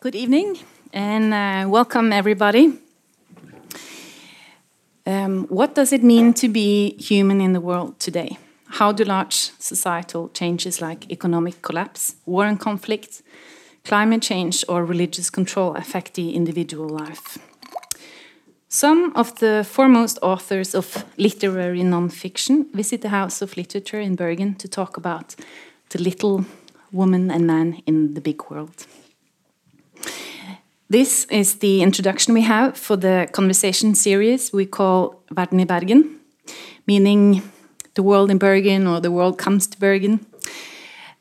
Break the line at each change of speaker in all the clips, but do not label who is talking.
Good evening and uh, welcome everybody. Um, what does it mean to be human in the world today? How do large societal changes like economic collapse, war and conflict, climate change, or religious control affect the individual life? Some of the foremost authors of literary nonfiction visit the House of Literature in Bergen to talk about the little woman and man in the big world. This is the introduction we have for the conversation series we call Verden i Bergen, meaning the world in Bergen or the world comes to Bergen.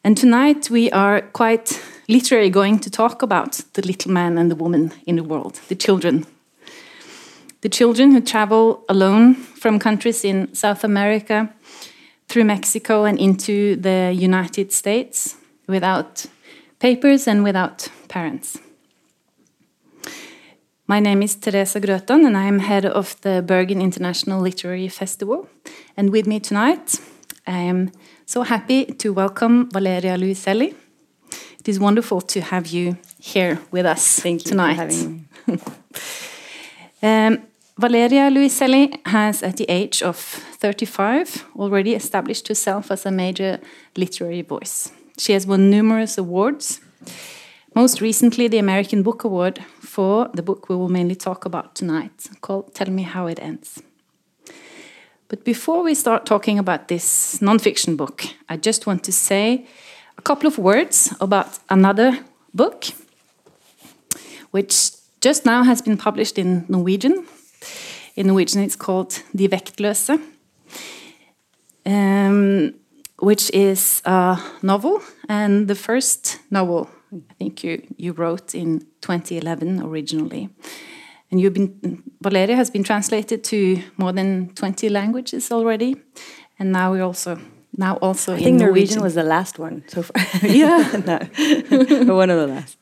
And tonight we are quite literally going to talk about the little man and the woman in the world, the children. The children who travel alone from countries in South America through Mexico and into the United States without papers and without parents. My name is Teresa Grøtan, and I am head of the Bergen International Literary Festival. And with me tonight, I am so happy to welcome Valeria Luiselli. It is wonderful to have you here with us
Thank you
tonight.
for having me.
Um, Valeria Luiselli has, at the age of 35, already established herself as a major literary voice. She has won numerous awards, most recently, the American Book Award for the book we will mainly talk about tonight, called Tell Me How It Ends. But before we start talking about this nonfiction book, I just want to say a couple of words about another book, which just now has been published in Norwegian. In Norwegian, it's called De Vektløse, um, which is a novel, and the first novel I think you, you wrote in 2011 originally. And you've been, Valeria has been translated to more than 20 languages already. And now we're also, now also
I
in
think Norwegian
Norwegian.
was the last one so far.
Yeah.
no, one of the last.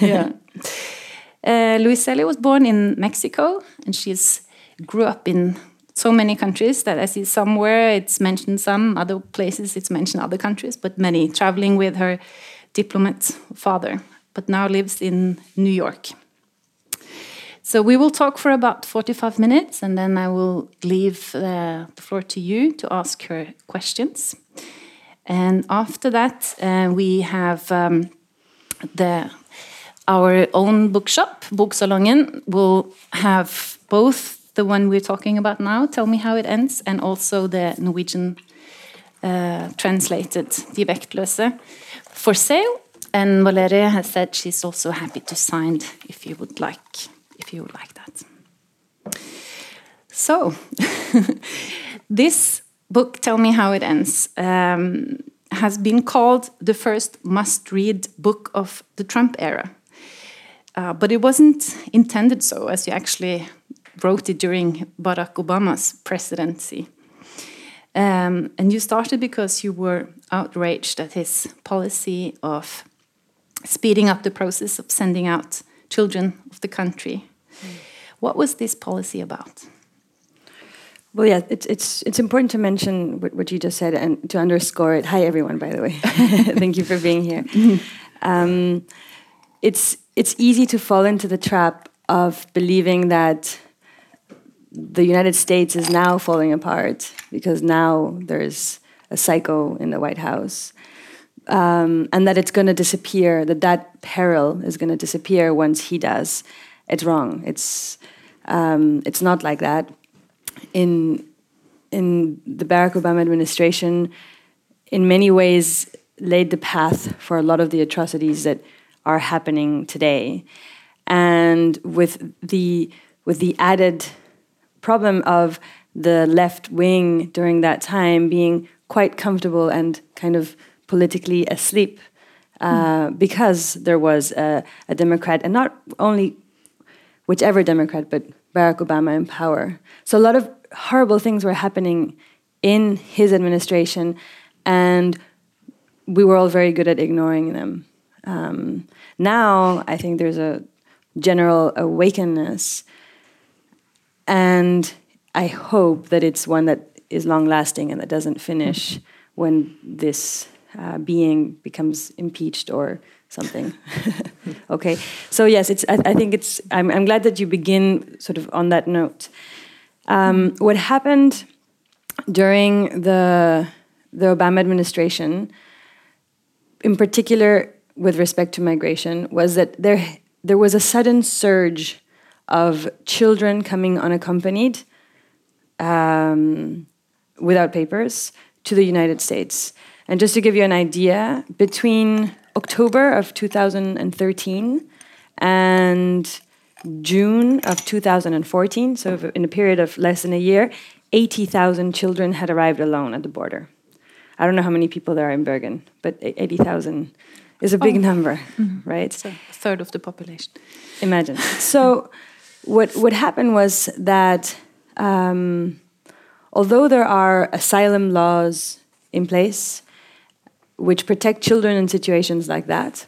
yeah. Uh, Luiselli was born in Mexico, and she's grew up in so many countries that I see somewhere it's mentioned some, other places it's mentioned other countries, but many traveling with her diplomat father, but now lives in New York. So we will talk for about 45 minutes, and then I will leave uh, the floor to you to ask her questions. And after that, uh, we have um, the our own bookshop, Boksalongen, will have both the one we're talking about now, Tell Me How It Ends, and also the Norwegian uh, translated De Vektløse for sale. And Valeria has said she's also happy to sign if you would like, if you would like that. So, this book, Tell Me How It Ends, um, has been called the first must-read book of the Trump era. Uh, but it wasn't intended so, as you actually wrote it during Barack Obama's presidency. Um, and you started because you were outraged at his policy of speeding up the process of sending out children of the country. What was this policy about?
Well, yeah, it's it's it's important to mention what, what you just said and to underscore it. Hi, everyone. By the way, thank you for being here. Um, it's it's easy to fall into the trap of believing that the United States is now falling apart because now there's a psycho in the White House, um, and that it's going to disappear. That that peril is going to disappear once he does. It's wrong. It's um, it's not like that. In in the Barack Obama administration, in many ways, laid the path for a lot of the atrocities that are happening today, and with the with the added problem of the left wing during that time being quite comfortable and kind of politically asleep uh, mm. because there was a, a, Democrat, and not only whichever Democrat, but Barack Obama in power. So a lot of horrible things were happening in his administration, and we were all very good at ignoring them. Um, now, I think there's a general awakeness and I hope that it's one that is long lasting and that doesn't finish when this uh, being becomes impeached or something. okay, so yes, it's. I, I think it's. I'm, I'm, glad that you begin sort of on that note. Um, what happened during the the Obama administration, in particular with respect to migration, was that there there was a sudden surge of children coming unaccompanied, um, without papers, to the United States. And just to give you an idea, between October of 2013 and June of 2014, so in a period of less than a year, 80,000 children had arrived alone at the border. I don't know how many people there are in Bergen, but 80,000 is a big oh. number, mm -hmm. right?
So a third of the population.
Imagine. so, what what happened was that um, although there are asylum laws in place which protect children in situations like that,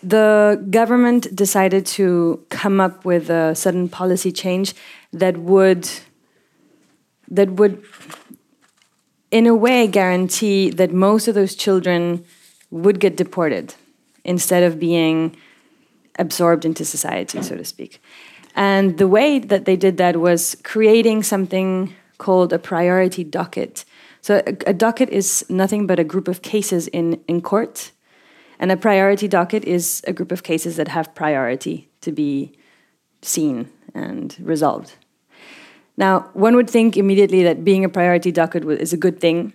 the government decided to come up with a sudden policy change that would that would in a way guarantee that most of those children would get deported instead of being absorbed into society, so to speak. And the way that they did that was creating something called a priority docket. So a, a docket is nothing but a group of cases in, in court. And a priority docket is a group of cases that have priority to be seen and resolved. Now, one would think immediately that being a priority docket is a good thing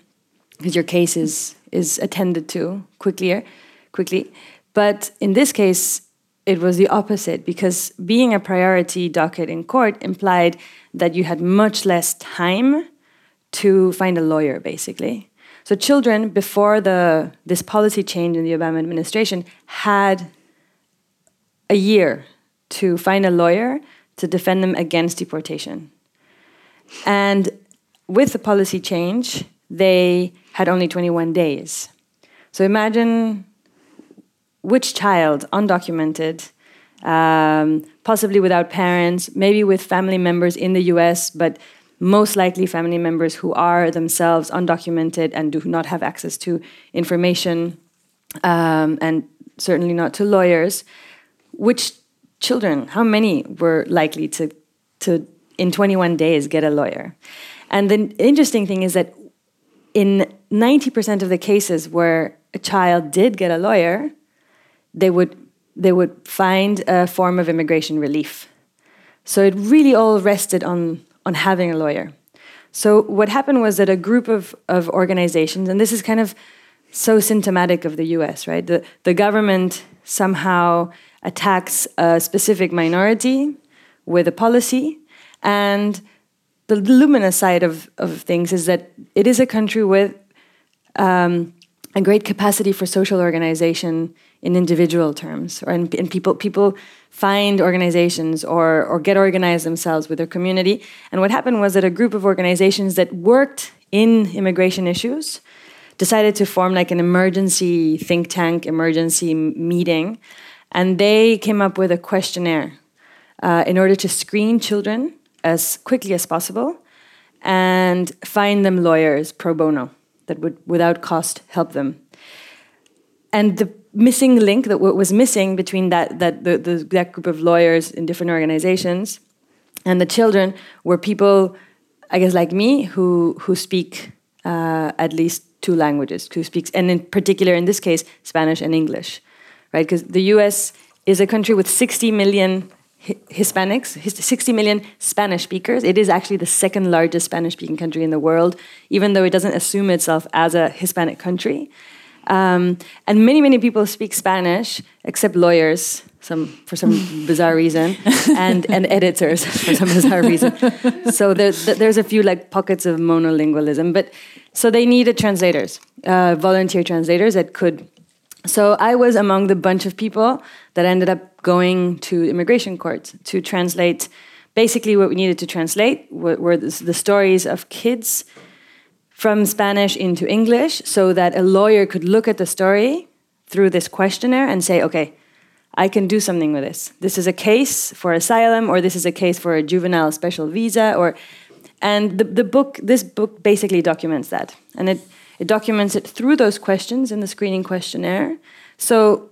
because your case is, is attended to quickly, quickly. But in this case, it was the opposite because being a priority docket in court implied that you had much less time to find a lawyer, basically. So children, before the this policy change in the Obama administration, had a year to find a lawyer to defend them against deportation. And with the policy change, they had only 21 days. So imagine which child, undocumented, um, possibly without parents, maybe with family members in the US, but most likely family members who are themselves undocumented and do not have access to information, um, and certainly not to lawyers. Which children, how many were likely to, to in 21 days get a lawyer? And the interesting thing is that in 90% of the cases where a child did get a lawyer, they would they would find a form of immigration relief. So it really all rested on on having a lawyer. So what happened was that a group of of organizations, and this is kind of so symptomatic of the U.S. right? The the government somehow attacks a specific minority with a policy, and the luminous side of, of things is that it is a country with um, a great capacity for social organization in individual terms, or in, in people people find organizations or or get organized themselves with their community. And what happened was that a group of organizations that worked in immigration issues decided to form like an emergency think tank, emergency meeting, and they came up with a questionnaire uh, in order to screen children as quickly as possible and find them lawyers pro bono that would, without cost, help them. And the missing link that was missing between that that the, the, that group of lawyers in different organizations and the children were people, I guess, like me, who who speak uh, at least two languages, who speaks, and in particular, in this case, Spanish and English, right? Because the U.S. is a country with 60 million Hispanics, 60 million Spanish speakers. It is actually the second largest Spanish speaking country in the world, even though it doesn't assume itself as a Hispanic country. Um, and many, many people speak Spanish, except lawyers, some for some bizarre reason, and, and editors for some bizarre reason. So there, there's a few like pockets of monolingualism, but so they needed translators, uh, volunteer translators that could so I was among the bunch of people that ended up going to immigration court to translate. Basically, what we needed to translate were the stories of kids from Spanish into English so that a lawyer could look at the story through this questionnaire and say, okay, I can do something with this. This is a case for asylum, or this is a case for a juvenile special visa, or and the, the book, this book basically documents that. And it it documents it through those questions in the screening questionnaire So,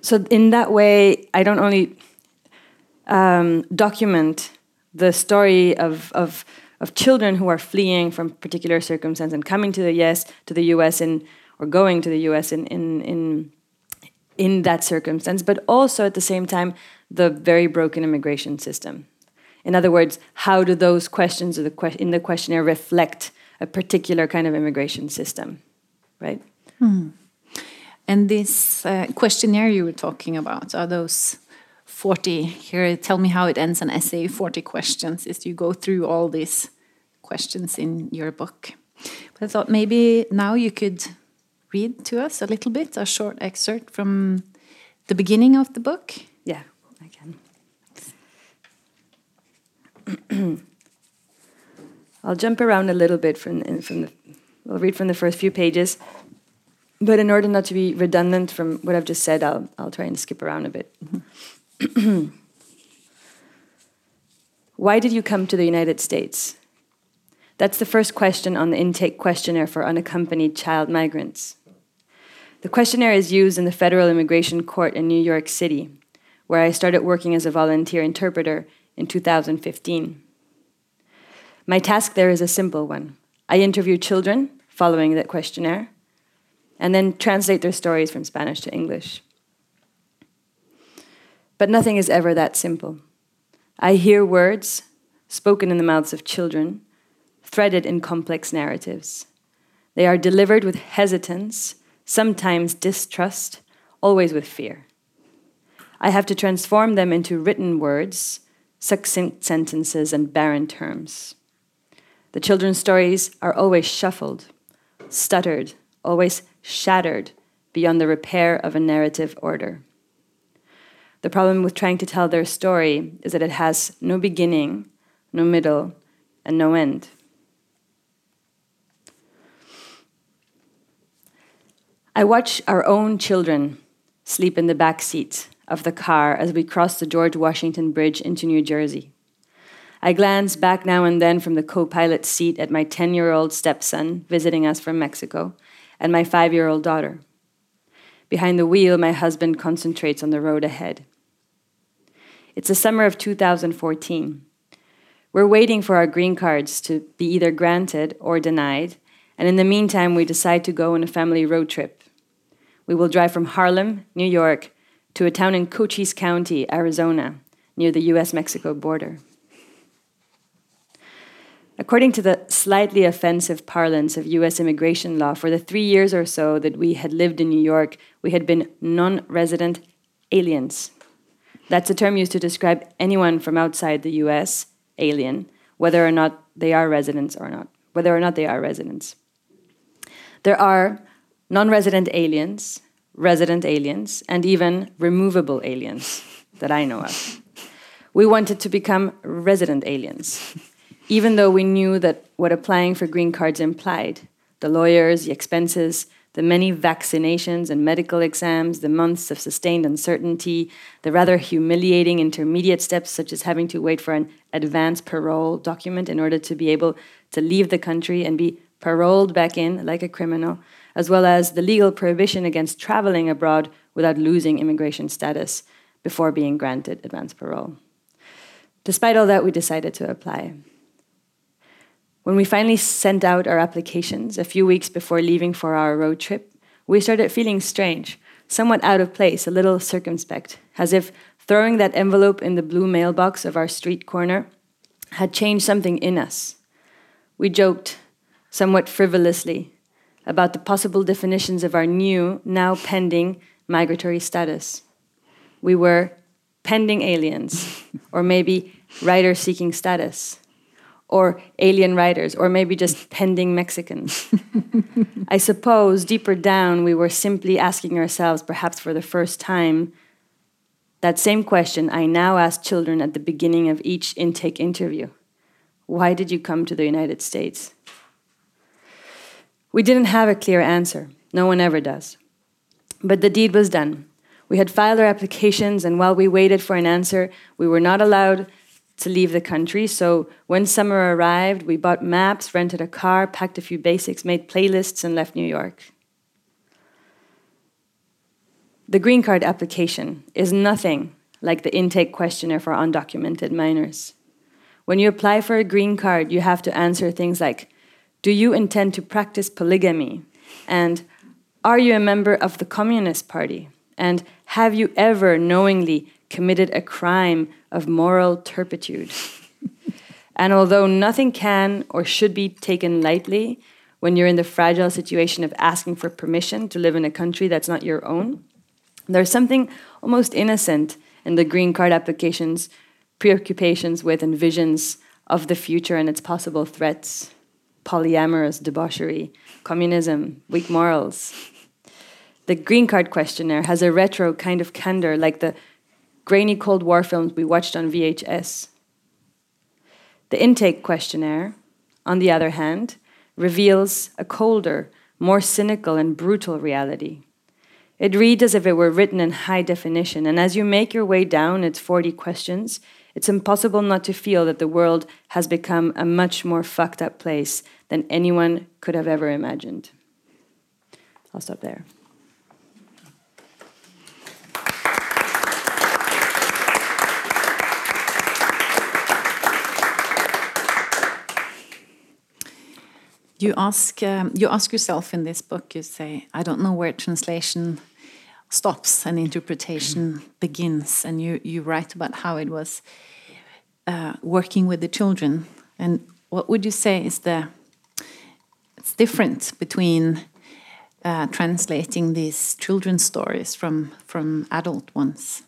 so in that way, I don't only um, document the story of, of, of children who are fleeing from particular circumstance and coming to the yes to the U.S. in or going to the U.S. in in in in that circumstance, but also at the same time the very broken immigration system. In other words, how do those questions in the questionnaire reflect a particular kind of immigration system, right?
Hmm. And this uh, questionnaire you were talking about are those 40 here tell me how it ends an essay 40 questions is you go through all these questions in your book. But i thought maybe now you could read to us a little bit a short excerpt from the beginning of the book.
Yeah i can. I'll jump around a little bit from, from the i'll read from the first few pages. But in order not to be redundant from what i've just said i'll, I'll try and skip around a bit. Mm -hmm. Why did you come to the United States? That's the first question on the intake questionnaire for unaccompanied child migrants. The questionnaire is used in the Federal Immigration Court in New York City, where I started working as a volunteer interpreter in 2015. My task there is a simple one. I interview children following that questionnaire and then translate their stories from Spanish to English. But nothing is ever that simple. I hear words spoken in the mouths of children, threaded in complex narratives. They are delivered with hesitance, sometimes distrust, always with fear. I have to transform them into written words, succinct sentences, and barren terms. The children's stories are always shuffled, stuttered, always shattered beyond the repair of a narrative order. The problem with trying to tell their story is that it has no beginning, no middle, and no end. I watch our own children sleep in the back seat of the car as we cross the George Washington Bridge into New Jersey. I glance back now and then from the co pilot seat at my 10 year old stepson visiting us from Mexico and my five year old daughter. Behind the wheel, my husband concentrates on the road ahead. It's the summer of 2014. We're waiting for our green cards to be either granted or denied, and in the meantime, we decide to go on a family road trip. We will drive from Harlem, New York, to a town in Cochise County, Arizona, near the US Mexico border. According to the slightly offensive parlance of US immigration law, for the three years or so that we had lived in New York, we had been non resident aliens. That's a term used to describe anyone from outside the US, alien, whether or not they are residents or not, whether or not they are residents. There are non resident aliens, resident aliens, and even removable aliens that I know of. We wanted to become resident aliens even though we knew that what applying for green cards implied the lawyers, the expenses, the many vaccinations and medical exams, the months of sustained uncertainty, the rather humiliating intermediate steps, such as having to wait for an advance parole document in order to be able to leave the country and be paroled back in like a criminal, as well as the legal prohibition against traveling abroad without losing immigration status before being granted advance parole. Despite all that, we decided to apply. When we finally sent out our applications a few weeks before leaving for our road trip, we started feeling strange, somewhat out of place, a little circumspect, as if throwing that envelope in the blue mailbox of our street corner had changed something in us. We joked, somewhat frivolously, about the possible definitions of our new, now pending migratory status. We were pending aliens, or maybe writer seeking status or alien writers, or maybe just pending Mexicans. I suppose deeper down, we were simply asking ourselves, perhaps for the first time, that same question I now ask children at the beginning of each intake interview Why did you come to the United States? We didn't have a clear answer. No one ever does. But the deed was done. We had filed our applications, and while we waited for an answer, we were not allowed to leave the country. So when summer arrived, we bought maps, rented a car, packed a few basics, made playlists, and left New York. the green card application is nothing like the intake questionnaire for undocumented minors. When you apply for a green card, you have to answer things like Do you intend to practice polygamy? And Are you a member of the Communist Party? And Have you ever knowingly committed a crime of moral turpitude? and although nothing can or should be taken lightly when you're in the fragile situation of asking for permission to live in a country that's not your own, there's something almost innocent in the green card applications preoccupations with and visions of the future and its possible threats polyamorous debauchery, communism, weak morals. The green card questionnaire has a retro kind of candor like the grainy Cold War films we watched on VHS. The intake questionnaire, on the other hand, reveals a colder, more cynical and brutal reality. It reads as if it were written in high definition, and as you make your way down its 40 questions, it's impossible not to feel that the world has become a much more fucked up place than anyone could have ever imagined. I'll stop there.
You ask um, you ask yourself in this book. You say, "I don't know where translation stops and interpretation begins." And you you write about how it was uh, working with the children. And what would you say is the it's different between uh, translating these children's stories from from adult ones?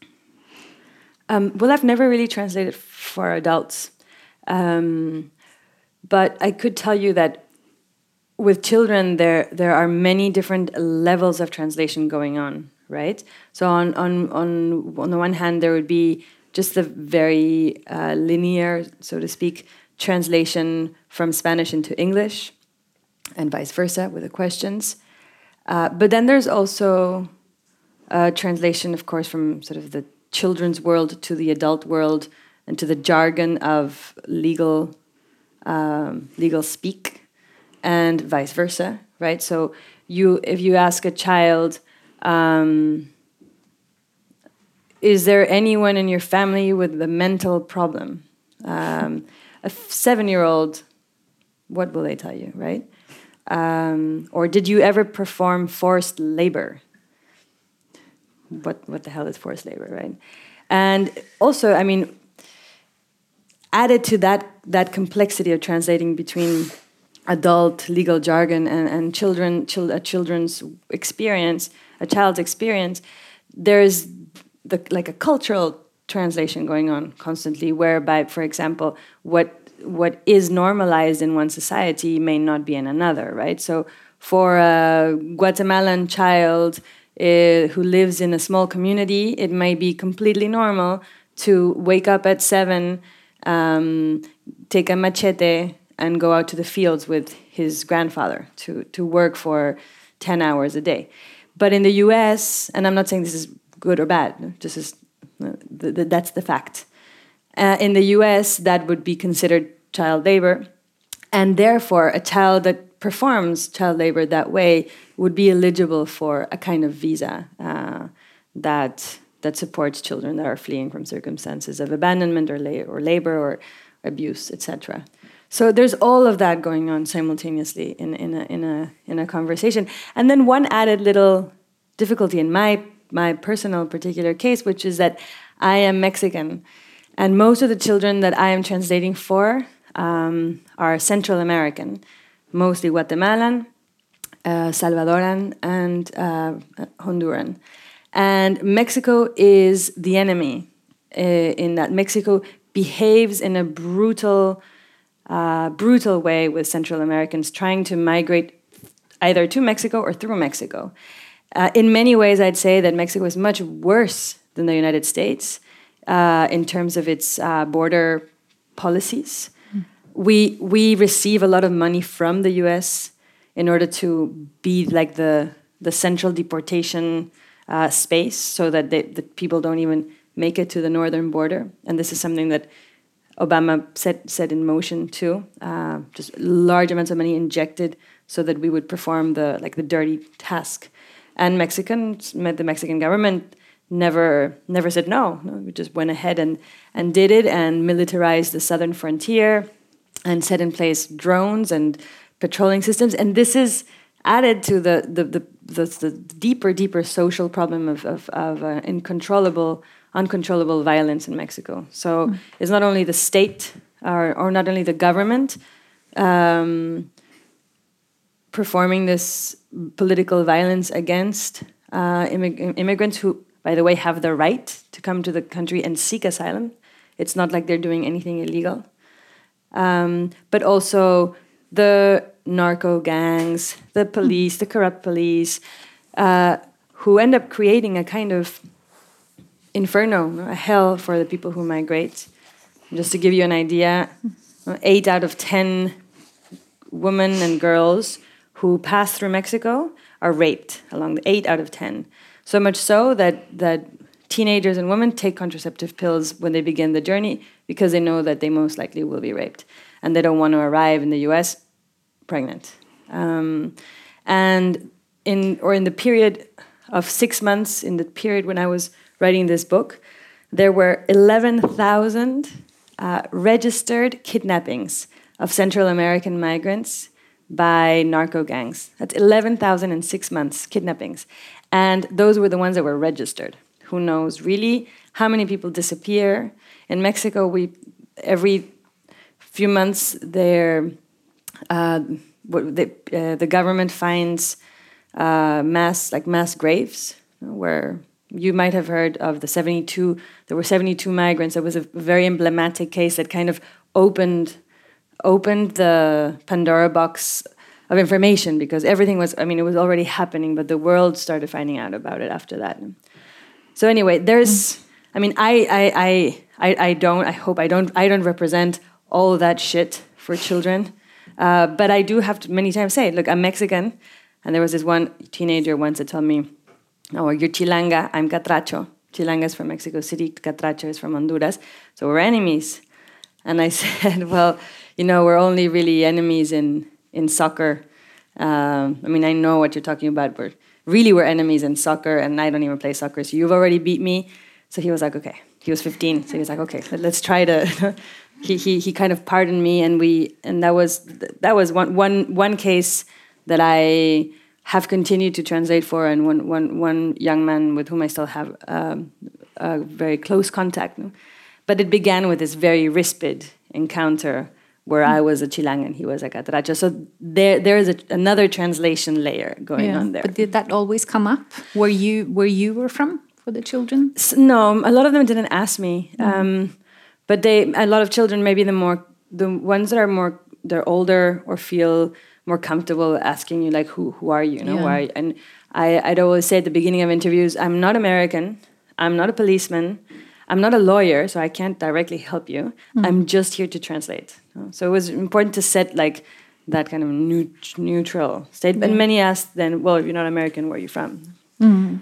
Um, well, I've never really translated for adults, um, but I could tell you that with children, there there are many different levels of translation going on, right? So on on on on the one hand, there would be just the very uh, linear, so to speak, translation from Spanish into English, and vice versa with the questions. Uh, but then there's also a translation, of course, from sort of the children's world to the adult world and to the jargon of legal um, legal speak, and vice versa, right? So you, if you ask a child. Um, is there anyone in your family with a mental problem? Um, a seven year old, what will they tell you, right? Um, or did you ever perform forced labor? What, what the hell is forced labor, right? And also, I mean, added to that, that complexity of translating between adult legal jargon and, and children, chil a children's experience, a child's experience, there's the, like a cultural translation going on constantly, whereby, for example, what what is normalized in one society may not be in another, right? So, for a Guatemalan child uh, who lives in a small community, it may be completely normal to wake up at seven, um, take a machete, and go out to the fields with his grandfather to to work for ten hours a day. But in the U.S., and I'm not saying this is good or bad. The, the, that's the fact. Uh, in the U.S., that would be considered child labor, and therefore, a child that performs child labor that way would be eligible for a kind of visa uh, that that supports children that are fleeing from circumstances of abandonment or, la or labor or abuse, etc. So there's all of that going on simultaneously in, in, a, in, a, in a conversation. And then one added little difficulty in my my personal particular case, which is that I am Mexican, and most of the children that I am translating for um, are Central American, mostly Guatemalan, uh, Salvadoran, and uh, Honduran. And Mexico is the enemy uh, in that Mexico behaves in a brutal, uh, brutal way with Central Americans trying to migrate either to Mexico or through Mexico. Uh, in many ways, I'd say that Mexico is much worse than the United States uh, in terms of its uh, border policies. Mm. We we receive a lot of money from the U.S. in order to be like the the central deportation uh, space, so that they, the people don't even make it to the northern border. And this is something that Obama set set in motion too. Uh, just large amounts of money injected so that we would perform the like the dirty task and Mexicans, the Mexican government never never said no. no. We just went ahead and and did it and militarized the southern frontier and set in place drones and patrolling systems. And this is added to the the the, the, the deeper deeper social problem of of, of uh, uncontrollable uncontrollable violence in Mexico. So mm. it's not only the state or or not only the government. Um, performing this political violence against uh, immig immigrants who, by the way, have the right to come to the country and seek asylum. It's not like they're doing anything illegal. Um, but also the narco gangs, the police, the corrupt police, uh, who end up creating a kind of inferno, a hell for the people who migrate. Just to give you an idea, eight out of ten women and girls who pass through Mexico are raped along the eight out of ten. So much so that that teenagers and women take contraceptive pills when they begin the journey because they know that they most likely will be raped, and they don't want to arrive in the U.S. pregnant. Um, and in or in the period of six months, in the period when I was writing this book, there were eleven thousand uh, registered kidnappings of Central American migrants by narco gangs. That's 11,000 in six months kidnappings. And those were the ones that were registered. Who knows really how many people disappear? In Mexico, we every few months there, uh, the, uh, the government finds uh, mass like mass graves where you might have heard of the 72 there were 72 migrants it was a very emblematic case that kind of opened opened the Pandora box of information because everything was, I mean, it was already happening, but the world started finding out about it after that. So anyway, there's, I mean, I, I, I, I, I don't, I hope I don't, I don't represent all that shit for children. Uh, but I do have to many times say, look, I'm Mexican. And there was this one teenager once that told me, oh, you're Chilanga, I'm Catracho. Chilanga is from Mexico City, Catracho is from Honduras. So we're enemies. And I said, well, you know, we're only really enemies in, in soccer. Um, I mean, I know what you're talking about. We're really we're enemies in soccer, and I don't even play soccer. So you've already beat me. So he was like, okay. He was 15, so he was like, okay, let's try to. he, he he kind of pardoned me, and we and that was that was one one one case that I have continued to translate for, and one one one young man with whom I still have um, a very close contact. But it began with this very rispid encounter where I was a Chilang and he was a Catracho. So there, there is a, another translation layer going yeah. on there.
But did that always come up? Where you, where you were from for the children?
No, a lot of them didn't ask me. Mm. Um, but they, a lot of children, maybe the more, the ones that are more, they're older or feel more comfortable asking you like, who, who are you? you know, yeah. why? And I, I'd always say at the beginning of interviews, I'm not American. I'm not a policeman. I'm not a lawyer, so I can't directly help you. Mm. I'm just here to translate. So it was important to set like that kind of neut neutral state. Mm. And many asked then, well, if you're not American, where are you from?
Mm.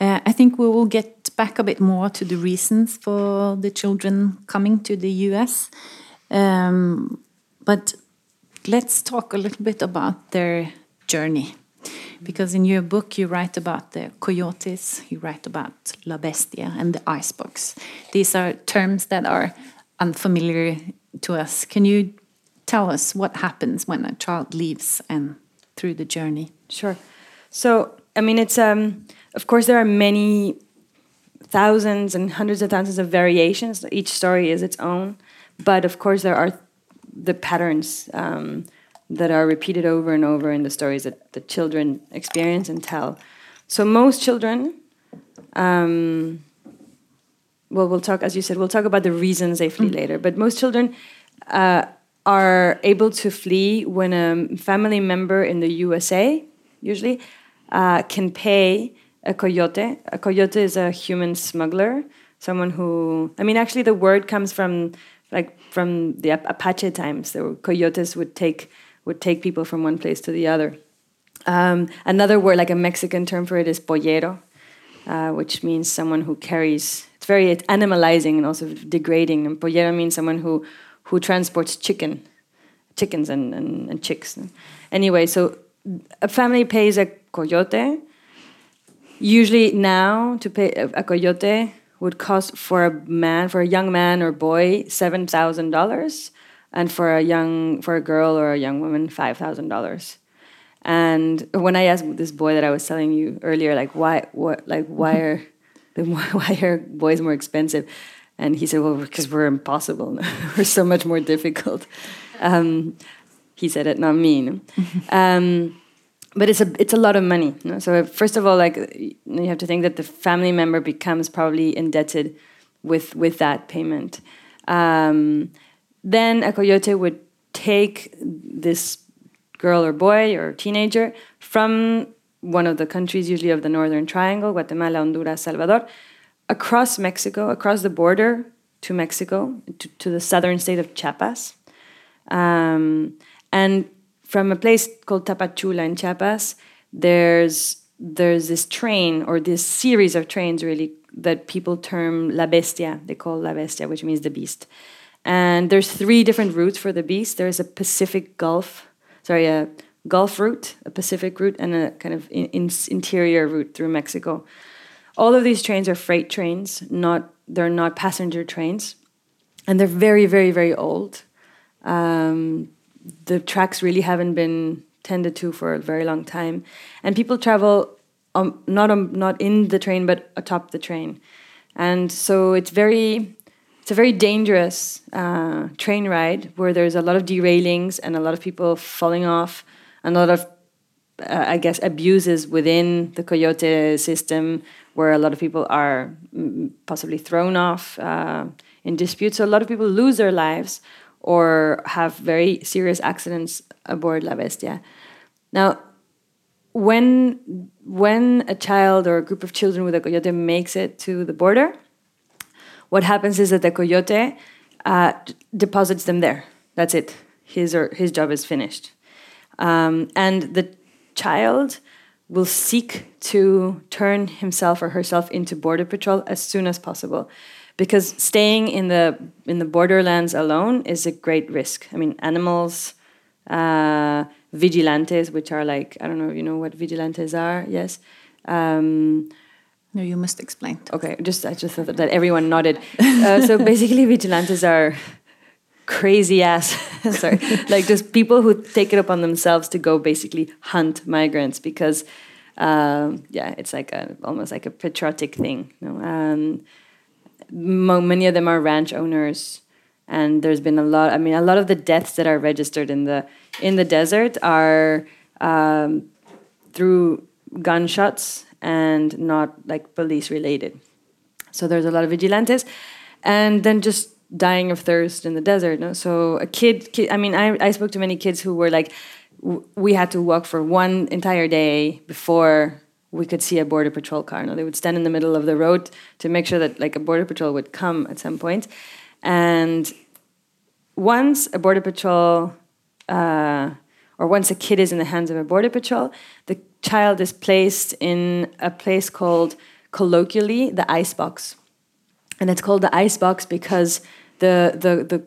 Uh, I think we will get back a bit more to the reasons for the children coming to the US. Um, but let's talk a little bit about their journey. Because in your book, you write about the coyotes, you write about La Bestia and the icebox. These are terms that are unfamiliar to us. Can you tell us what happens when a child leaves and through the journey?
Sure. So, I mean, it's, um, of course, there are many thousands and hundreds of thousands of variations. Each story is its own. But of course, there are the patterns. Um, that are repeated over and over in the stories that the children experience and tell. So most children, um, well, we'll talk, as you said, we'll talk about the reasons they flee mm. later. But most children uh, are able to flee when a family member in the USA, usually, uh, can pay a coyote. A coyote is a human smuggler, someone who, I mean, actually, the word comes from like from the Apache times. The coyotes would take would take people from one place to the other. Um, another word, like a Mexican term for it, is pollero, uh, which means someone who carries. It's very animalizing and also degrading. And pollero means someone who who transports chicken, chickens and, and, and chicks. Anyway, so a family pays a coyote. Usually now to pay a, a coyote would cost for a man, for a young man or boy, seven thousand dollars, and for a young, for a girl or a young woman, five thousand dollars. And when I asked this boy that I was telling you earlier, like why, what, like why are, the, why are boys more expensive? And he said, well, because we're impossible. we're so much more difficult. Um, he said it, not me. Um, but it's a it's a lot of money. No? So first of all, like you have to think that the family member becomes probably indebted with with that payment. Um, then a coyote would take this girl or boy or teenager from one of the countries, usually of the Northern Triangle, Guatemala, Honduras, Salvador, across Mexico, across the border to Mexico, to, to the southern state of Chiapas. Um, and from a place called Tapachula in Chiapas, there's there's this train or this series of trains really that people term la bestia. They call la bestia, which means the beast. And there's three different routes for the beast. There's a Pacific Gulf, sorry, a Gulf route, a Pacific route, and a kind of in, in interior route through Mexico. All of these trains are freight trains, not they're not passenger trains, and they're very, very, very old. Um, the tracks really haven't been tended to for a very long time, and people travel um, not um, not in the train but atop the train, and so it's very it's a very dangerous uh, train ride where there's a lot of derailings and a lot of people falling off, and a lot of uh, I guess abuses within the coyote system where a lot of people are mm, possibly thrown off uh, in disputes. So a lot of people lose their lives or have very serious accidents aboard La Bestia. Now, when when a child or a group of children with a coyote makes it to the border, what happens is that the coyote uh, deposits them there. That's it. His or his job is finished, um, and the child will seek to turn himself or herself into border patrol as soon as possible because staying in the in the borderlands alone is a great risk. I mean, animals, uh, vigilantes, which are like I don't know, you know what vigilantes are? Yes. Um,
no, you must explain.
Okay, just I just thought that everyone nodded. Uh, so basically, vigilantes are crazy ass sorry like just people who take it upon themselves to go basically hunt migrants because um, yeah it's like a almost like a patriotic thing you know? um, many of them are ranch owners and there's been a lot i mean a lot of the deaths that are registered in the in the desert are um, through gunshots and not like police related so there's a lot of vigilantes and then just dying of thirst in the desert no? so a kid, kid i mean I, I spoke to many kids who were like we had to walk for one entire day before we could see a border patrol car. No, they would stand in the middle of the road to make sure that like a border patrol would come at some point. And once a border patrol, uh, or once a kid is in the hands of a border patrol, the child is placed in a place called colloquially the ice box, and it's called the ice box because the the the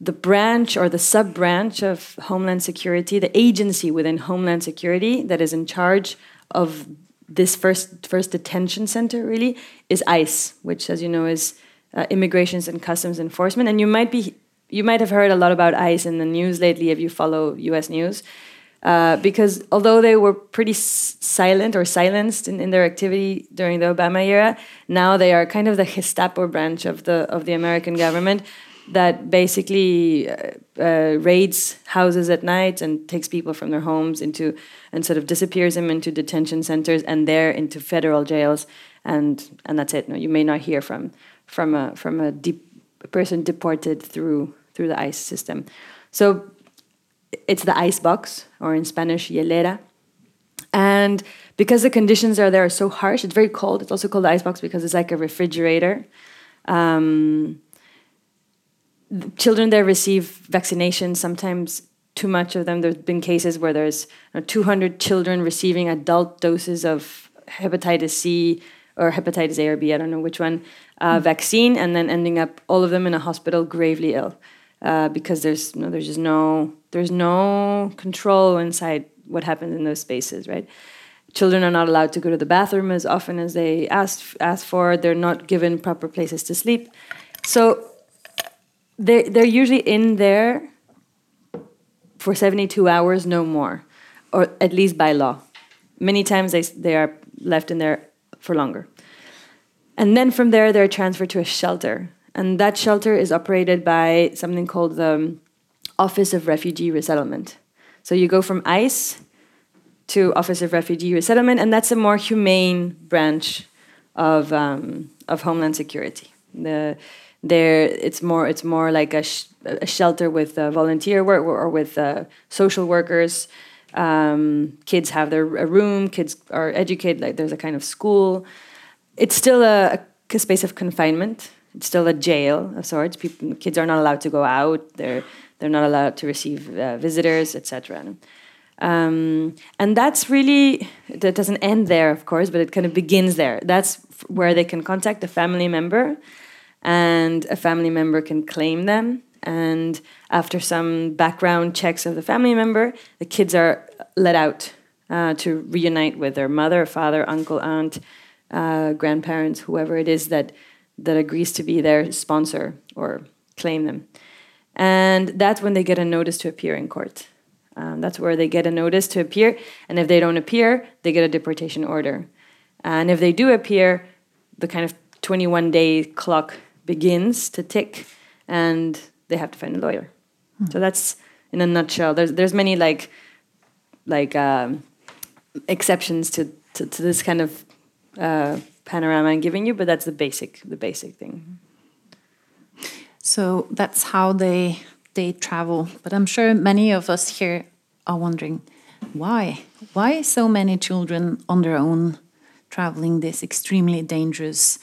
the branch or the sub branch of Homeland Security, the agency within Homeland Security that is in charge of this first first detention center really is ICE, which, as you know, is uh, Immigrations and Customs Enforcement. And you might be you might have heard a lot about ICE in the news lately if you follow U.S. news, uh, because although they were pretty silent or silenced in, in their activity during the Obama era, now they are kind of the Gestapo branch of the of the American government that basically uh, uh, raids houses at night and takes people from their homes into and sort of disappears them into detention centers and there into federal jails and and that's it. No, you may not hear from from a from a, person deported through through the ICE system. So it's the ice box or in Spanish hielera. And because the conditions are there are so harsh, it's very cold. It's also called the ice box because it's like a refrigerator. Um, children there receive vaccinations, sometimes too much of them. There's been cases where there's you know, 200 children receiving adult doses of hepatitis C or hepatitis A or B, I don't know which one, uh, mm. vaccine, and then ending up all of them in a hospital gravely ill. uh, because there's no, there's just no there's no control inside what happens in those spaces, right? Children are not allowed to go to the bathroom as often as they ask ask for. They're not given proper places to sleep, so they they're usually in there for 72 hours, no more, or at least by law. Many times they they are left in there for longer. And then from there, they're transferred to a shelter. And that shelter is operated by something called the Office of Refugee Resettlement. So you go from ICE to Office of Refugee Resettlement, and that's a more humane branch of, um, of Homeland Security. The, there, it's more it's more like a, sh a shelter with uh, volunteer work or with uh, social workers. Um, kids have their a room. Kids are educated. Like there's a kind of school it's still a, a, space of confinement. It's still a jail of sorts. People, kids are not allowed to go out. They're they're not allowed to receive uh, visitors, etc. Um, and that's really that doesn't end there, of course, but it kind of begins there. That's where they can contact a family member, and a family member can claim them. And after some background checks of the family member, the kids are let out uh, to reunite with their mother, father, uncle, aunt, uh, grandparents, whoever it is that that agrees to be their sponsor or claim them. And that's when they get a notice to appear in court. Um, that's where they get a notice to appear. And if they don't appear, they get a deportation order. And if they do appear, the kind of 21 day clock begins to tick and they have to find a lawyer. Hmm. So that's in a nutshell. There's, there's many like, like um, exceptions to, to, to this kind of uh, panorama I'm giving you, but that's the basic the basic thing.
So that's how they they travel. But I'm sure many of us here are wondering why why so many children on their own traveling this extremely dangerous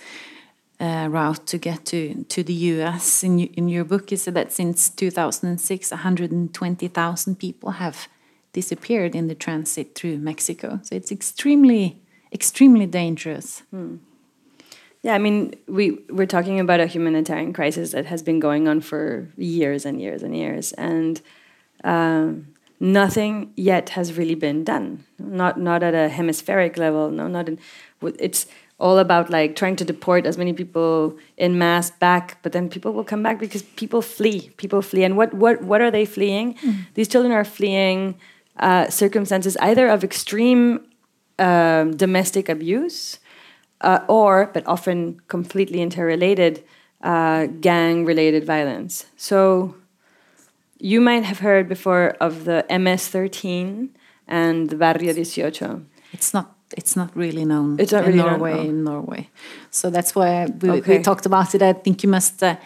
uh, route to get to to the U.S. In in your book, you said that since 2006, 120,000 people have disappeared in the transit through Mexico. So it's extremely extremely dangerous. Hmm.
Yeah, I mean, we we're talking about a humanitarian crisis that has been going on for years and years and years, and um, nothing yet has really been done. Not not at a hemispheric level. No, not in. It's all about like trying to deport as many people in mass back, but then people will come back because people flee. People flee, and what what what are they fleeing? Mm. These children are fleeing uh, circumstances either of extreme um, domestic abuse, uh, or, but often completely interrelated, uh, gang related violence. So you might have heard before of the MS 13 and the Barrio 18.
It's not it's not really known
it's not
in
really
Norway
known.
in Norway. So that's why we, okay. we talked about it. I think you must uh,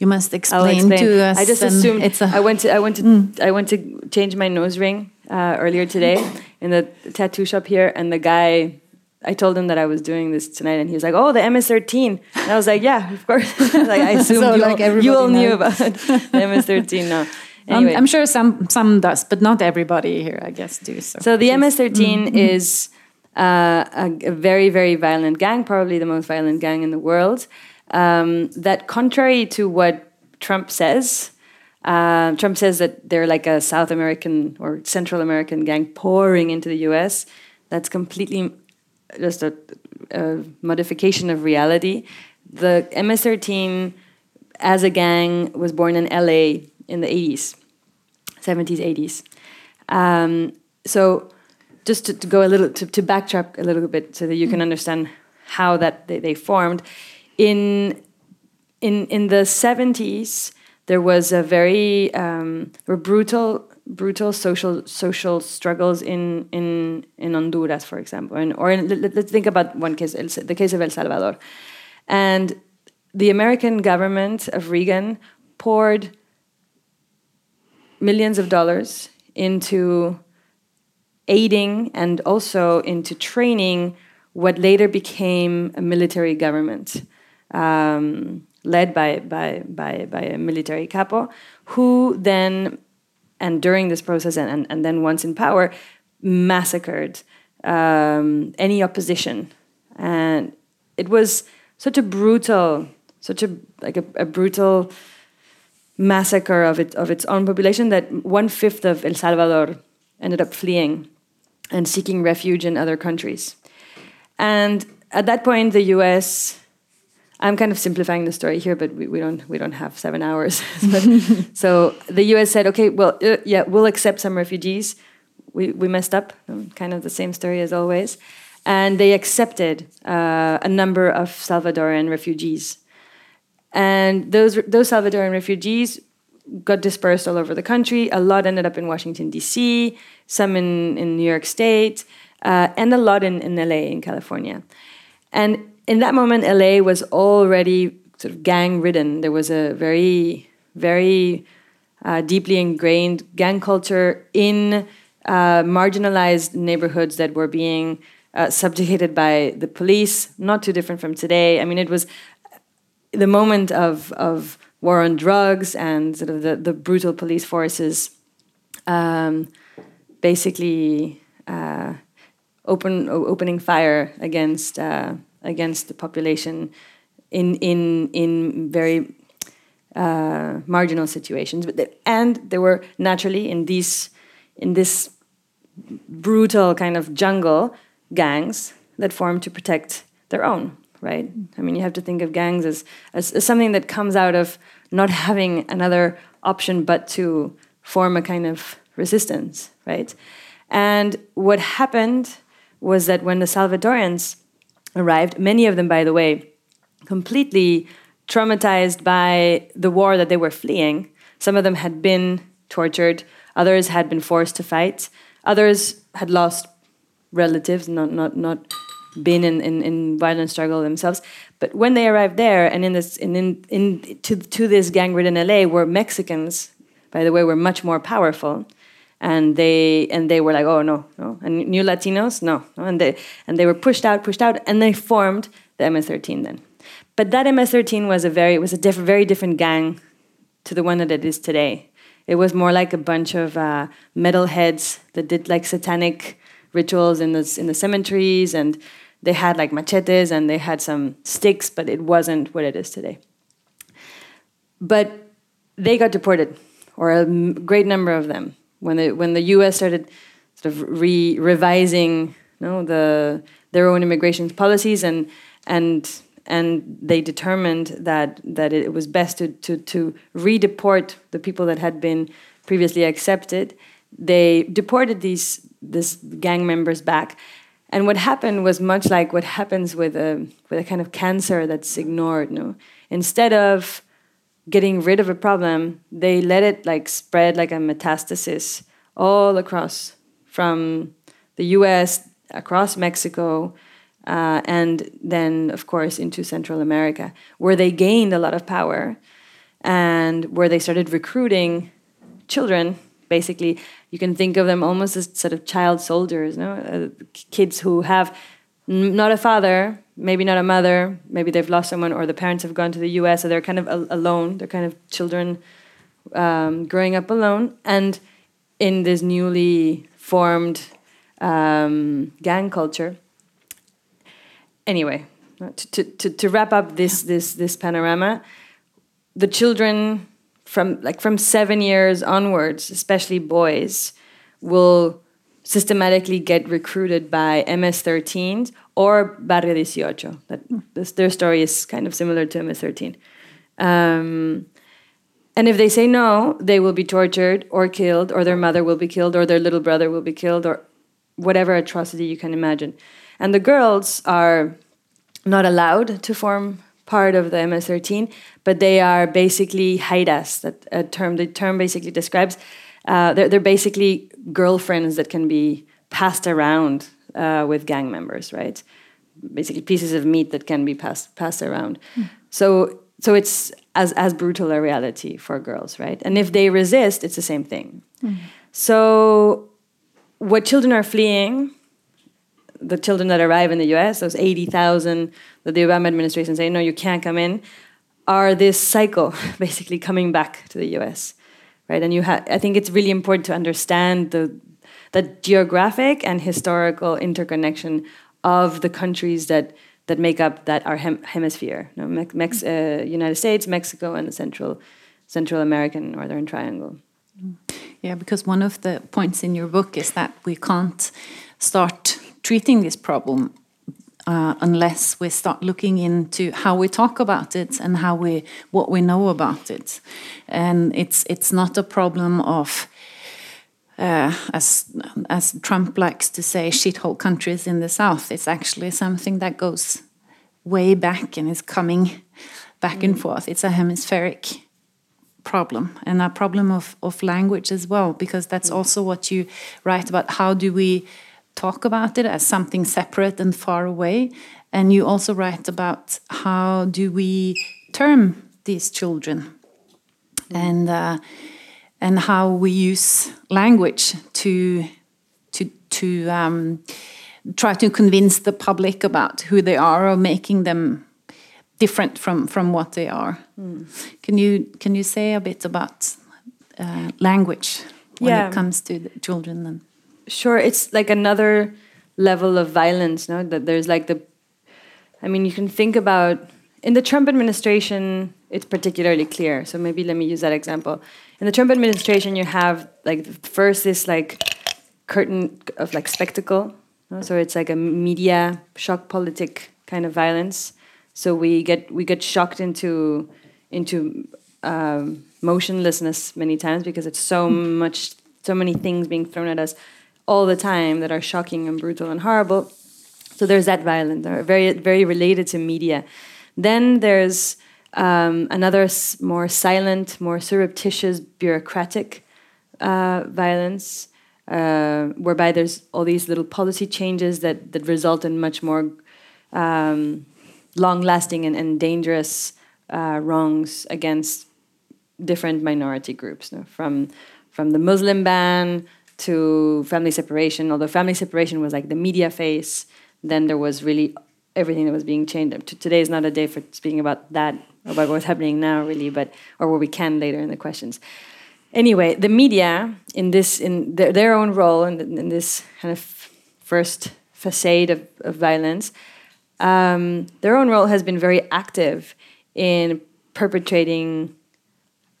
you must explain, explain, to us.
I just assumed it's a I went to I went to mm. I went to change my nose ring uh, earlier today in the tattoo shop here, and the guy. I told him that I was doing this tonight, and he was like, "Oh, the MS-13," and I was like, "Yeah, of course." like I assumed so, you, like all, you all knew about the MS-13. No,
anyway. I'm, I'm, sure some some does, but not everybody here, I guess, do. So,
so the MS-13 mm -hmm. is uh, a, a, very very violent gang, probably the most violent gang in the world. Um, that, contrary to what Trump says, uh, Trump says that they're like a South American or Central American gang pouring into the US. That's completely just a, a modification of reality. The MS 13 as a gang was born in LA in the 80s, 70s, 80s. Um, so just to, to, go a little, to, to backtrack a little bit so that you can understand how that they, they formed. In, in, in the 70s, there was a very um, brutal brutal social social struggles in in in Honduras, for example, and or in, let, us think about one case, the case of El Salvador, and the American government of Reagan poured millions of dollars into aiding and also into training what later became a military government. Um, led by, by, by, by a military capo, who then, and during this process, and, and, and then once in power, massacred um, any opposition. And it was such a brutal, such a like a, a brutal massacre of it of its own population that one fifth of El Salvador ended up fleeing and seeking refuge in other countries. And at that point, the U.S. I'm kind of simplifying the story here, but we, we don't we don't have seven hours. but, so the U.S. said, okay, well, uh, yeah, we'll accept some refugees. We we messed up, kind of the same story as always, and they accepted uh, a number of Salvadoran refugees, and those those Salvadoran refugees got dispersed all over the country. A lot ended up in Washington D.C., some in in New York State, uh, and a lot in in L.A. in California, and in that moment, LA was already sort of gang ridden. There was a very, very uh, deeply ingrained gang culture in uh, marginalized neighborhoods that were being uh, subjugated by the police, not too different from today. I mean, it was the moment of, of war on drugs and sort of the, the brutal police forces um, basically uh, open, opening fire against uh, against the population in in in very uh, marginal situations. But and there were naturally in these in this brutal kind of jungle gangs that formed to protect their own. Right. I mean, you have to think of gangs as, as, as something that comes out of not having another option but to form a kind of resistance. Right. And what happened was that when the Salvadorans arrived, many of them, by the way, completely traumatized by the war that they were fleeing. Some of them had been tortured, others had been forced to fight, others had lost relatives, not, not, not been in, in, in violent struggle themselves. But when they arrived there and in this in, in, in to, to this gang ridden LA where Mexicans, by the way, were much more powerful and they and they were like, oh no, no, and new Latinos, no, no, and they and they were pushed out, pushed out, and they formed the MS-13 then. But that MS-13 was a very it was a diff very different gang to the one that it is today. It was more like a bunch of uh, metalheads that did like satanic rituals in the in the cemeteries, and they had like machetes and they had some sticks, but it wasn't what it is today. But they got deported, or a great number of them when the when the U.S. started sort of re revising you know, the their own immigration policies and and and they determined that that it was best to to to redeport the people that had been previously accepted. They deported these this gang members back. And what happened was much like what happens with a with a kind of cancer that's ignored. No, instead of getting rid of a problem, they let it like spread like a metastasis all across from the US, across Mexico, uh, and then, of course, into Central America, where they gained a lot of power and where they started recruiting children. Basically, you can think of them almost as sort of child soldiers, no? Uh, kids who have not a father, maybe not a mother, maybe they've lost someone, or the parents have gone to the U.S., so they're kind of alone. They're kind of children um, growing up alone, and in this newly formed um, gang culture. Anyway, to, to, to wrap up this this this panorama, the children from like from seven years onwards, especially boys, will systematically get recruited by MS-13s or Barrio 18. That this, their story is kind of similar to MS-13. Um, and if they say no, they will be tortured or killed, or their mother will be killed, or their little brother will be killed, or whatever atrocity you can imagine. And the girls are not allowed to form part of the MS-13, but they are basically jainas. That a term. The term basically describes uh, they're, they're basically girlfriends that can be passed around uh, with gang members, right? Basically, pieces of meat that can be passed passed around. Mm. So, so it's as as brutal a reality for girls, right? And if they resist, it's the same thing. Mm. So, what children are fleeing, the children that arrive in the U.S., those eighty thousand that the Obama administration say no, you can't come in, are this cycle basically coming back to the U.S right? And you have, I think it's really important to understand the the geographic and historical interconnection of the countries that that make up that our hem hemisphere, you know, Mex uh, United States, Mexico, and the Central Central American Northern Triangle.
Yeah, because one of the points in your book is that we can't start treating this problem uh, unless we start looking into how we talk about it and how we what we know about it, and it's it's not a problem of. Uh, as as Trump likes to say, shithole countries in the south. It's actually something that goes way back and is coming back and mm. forth. It's a hemispheric problem and a problem of, of language as well, because that's mm. also what you write about. How do we talk about it as something separate and far away? And you also write about how do we term these children and uh, and how we use language to to to um, try to convince the public about who they are or making them different from from what they are. Mm. Can you can you say a bit about uh, language when yeah. it comes to children? And
sure, it's like another level of violence. No, that there's like the, I mean, you can think about in the Trump administration. It's particularly clear. So maybe let me use that example. In the Trump administration, you have like first this like curtain of like spectacle. No? So it's like a media shock politic kind of violence so we get we get shocked into into um, motionlessness many times because it's so much so many things being thrown at us all the time that are shocking and brutal and horrible. So there's that violence, very very related to media. Then there's um, another more silent, more surreptitious, bureaucratic uh, violence, uh, whereby there's all these little policy changes that that result in much more um, long lasting and, and dangerous uh, wrongs against different minority groups, no? from, from the Muslim ban to family separation. Although family separation was like the media face, then there was really everything that was being changed. Today is not a day for speaking about that, about what's happening now, really, but or what we can later in the questions. Anyway, the media in this in their, their own role in, in, this kind of first facade of, of violence um, their own role has been very active in perpetrating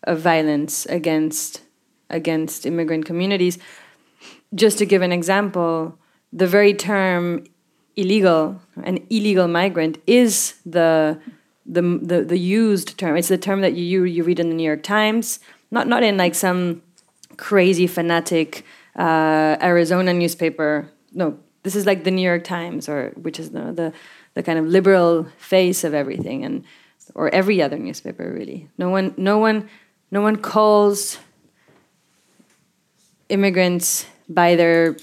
violence against against immigrant communities. Just to give an example, the very term illegal, an illegal migrant, is the the, the, the used term. It's the term that you you read in the New York Times, not not in like some crazy fanatic uh, Arizona newspaper. No, this is like the New York Times, or which is the, the the kind of liberal face of everything, and or every other newspaper really. No one, no one, no one calls immigrants by their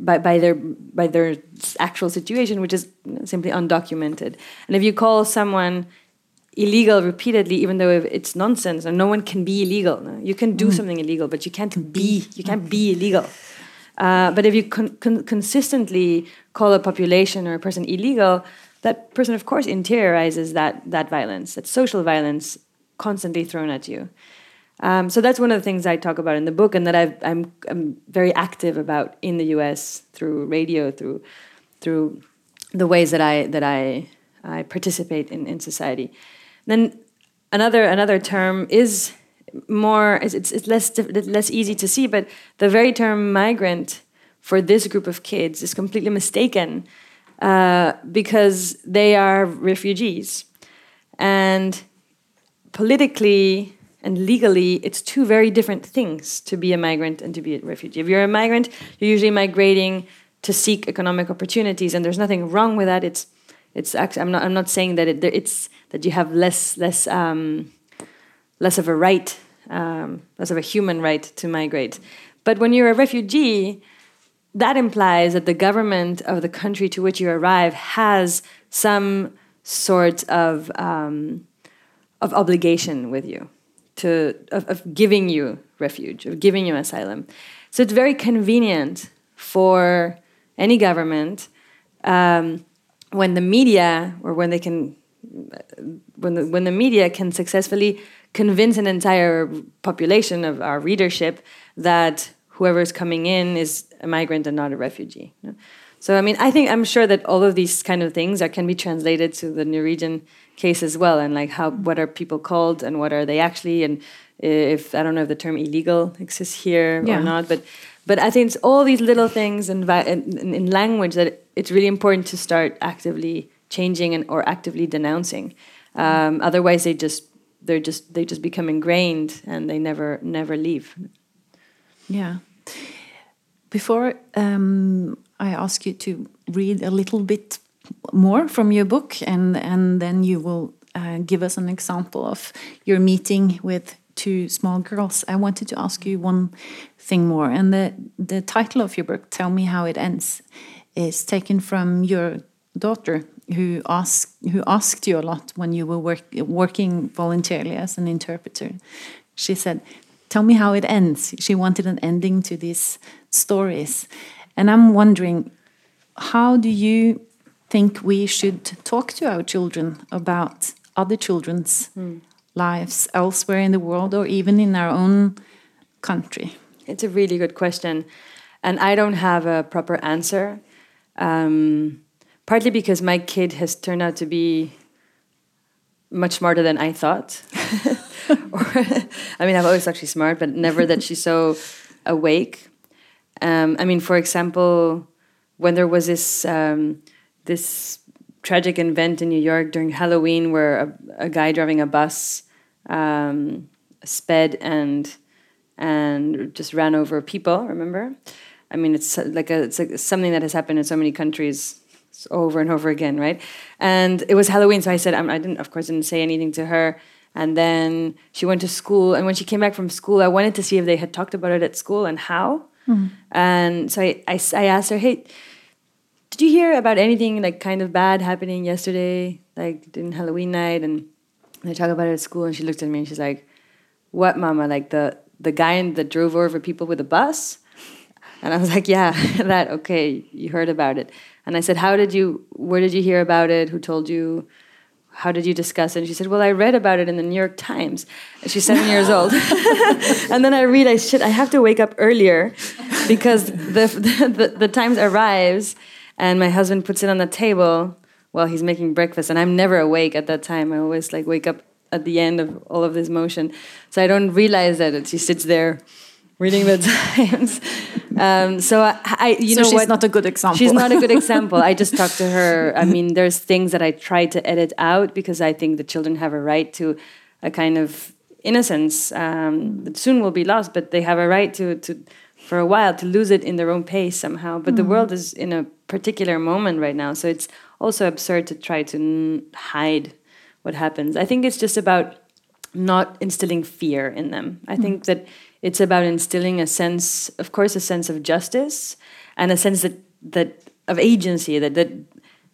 by, by their by their actual situation, which is simply undocumented. And if you call someone illegal repeatedly, even though it's nonsense, and no one can be illegal. You can do mm. something illegal, but you can't be you can't be illegal. Uh, but if you con con consistently call a population or a person illegal, that person, of course, interiorizes that that violence, that social violence, constantly thrown at you. Um, so that's one of the things I talk about in the book, and that i am I'm very active about in the U.S. through radio, through through the ways that I that I I participate in in society. Then another another term is more it's, it's less less easy to see but the very term migrant for this group of kids is completely mistaken uh, because they are refugees and politically and legally it's two very different things to be a migrant and to be a refugee. If you're a migrant you're usually migrating to seek economic opportunities and there's nothing wrong with that. It's it's actually i'm not i'm not saying that it, it's that you have less less um, less of a right, um, less of a human right to migrate. But when you're a refugee, that implies that the government of the country to which you arrive has some sort of um, of obligation with you, to of, of giving you refuge, of giving you asylum. So it's very convenient for any government um, when the media or when they can when the, when the media can successfully convince an entire population of our readership that whoever is coming in is a migrant and not a refugee. So I mean, I think I'm sure that all of these kind of things are, can be translated to the Norwegian case as well, and like how what are people called and what are they actually, and if I don't know if the term illegal exists here
Yeah.
or not, but but I think it's all these little things in, in, in- language that it's really important to start actively changing and or actively denouncing. Um, otherwise, they just they're just they just become ingrained and they never never leave.
Yeah. Before um, I ask you to read a little bit more from your book, and and then you will uh, give us an example of your meeting with two small girls. I wanted to ask you one thing more, and the the title of your book, "Tell Me How It Ends," is taken from your daughter, who asked who asked you a lot when you were work, working voluntarily as an interpreter. She said, "Tell me how it ends." She wanted an ending to these stories, and I'm wondering, how do you think we should talk to our children about other children's lives elsewhere in the world or even in our own country?
It's a really good question, and I don't have a proper answer. Um, partly because my kid has turned out to be much smarter than I thought. or, I mean, I've always thought she's smart, but never that she's so awake. Um, I mean, for example, when there was this um, this tragic event in New York during Halloween, where a, a guy driving a bus um, sped and and just ran over people. Remember? I mean, it's like a, it's like something that has happened in so many countries over and over again, right? And it was Halloween, so I said I'm, I didn't, of course, didn't say anything to her. And then she went to school, and when she came back from school, I wanted to see if they had talked about it at school and how. And so I, I, I asked her, hey, did you hear about anything like kind of bad happening yesterday, like in Halloween night? And they talk about it at school, and she looked at me and she's like, "What, Mama? Like the the guy that drove over people with a bus?" And I was like, "Yeah, that. Okay, you heard about it." And I said, "How did you? Where did you hear about it? Who told you? How did you discuss it?" And she said, "Well, I read about it in the New York Times." And she's seven years old. and then I realized, shit, I have to wake up earlier because the the, the, the Times arrives, and my husband puts it on the table while he's making breakfast, and I'm never awake at that time. I always like wake up at the end of all of this motion, so I don't realize that she sits there reading the Times. Um, so I, I you
so
know
she's
what?
not a good example.
She's not a good example. I just talked to her. I mean, there's things that I try to edit out because I think the children have a right to a kind of innocence um, that soon will be lost, but they have a right to, to, for a while, to lose it in their own pace somehow. But the world is in a particular moment right now, so it's also absurd to try to n- hide what happens. I think it's just about not instilling fear in them. I think that it's about instilling a sense, of course, a sense of justice and a sense that that of agency that that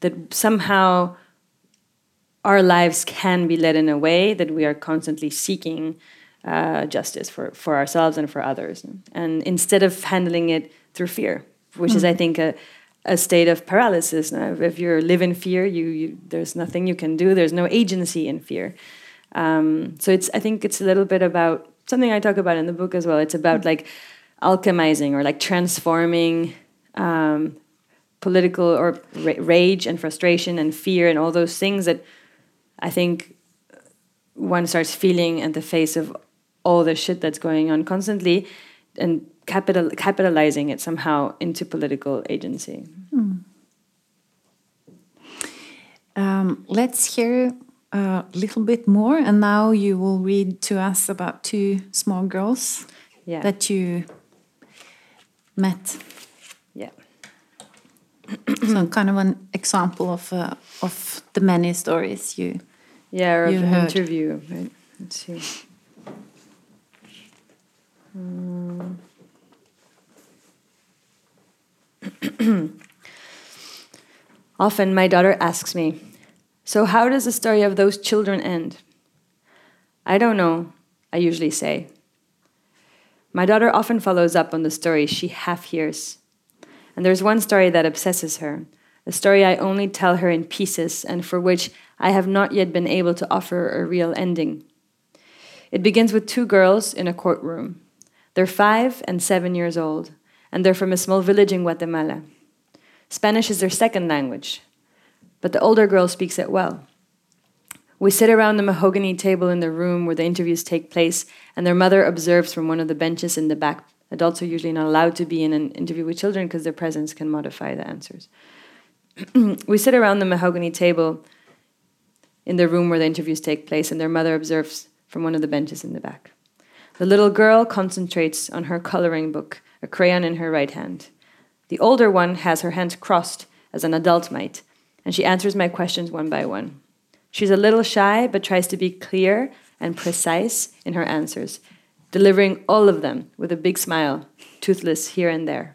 that somehow our lives can be led in a way that we are constantly seeking uh, justice for, for ourselves and for others. And instead of handling it through fear, which is, I think, a, a state of paralysis. Now, if you live in fear, you, you there's nothing you can do. There's no agency in fear. Um, so it's I think it's a little bit about something I talk about in the book as well. It's about like alchemizing or like transforming um, political or ra- rage and frustration and fear and all those things that I think one starts feeling in the face of all the shit that's going on constantly and capital capitalizing it somehow into political agency.
Um, let's hear a little bit more, and now you will read to us about two small girls
Yeah.
that you met.
yeah.
so, kind of an example of uh, of the many stories you.
Yeah, or
You
of an interview. Right. Let's see. Mm. Often my daughter asks me, So, how does the story of those children end? I don't know, I usually say. My daughter often follows up on the story she half hears. And there's one story that obsesses her, a story I only tell her in pieces and for which I have not yet been able to offer a real ending. It begins with two girls in a courtroom. They're five and seven years old, and they're from a small village in Guatemala. Spanish is their second language, but the older girl speaks it well. We sit around the mahogany table in the room where the interviews take place, and their mother observes from one of the benches in the back. Adults are usually not allowed to be in an interview with children because their presence can modify the answers. we sit around the mahogany table in the room where the interviews take place, and their mother observes from one of the benches in the back. The little girl concentrates on her coloring book, a crayon in her right hand. The older one has her hands crossed as an adult might, and she answers my questions one by one. She's a little shy, but tries to be clear and precise in her answers, delivering all of them with a big smile, toothless here and there.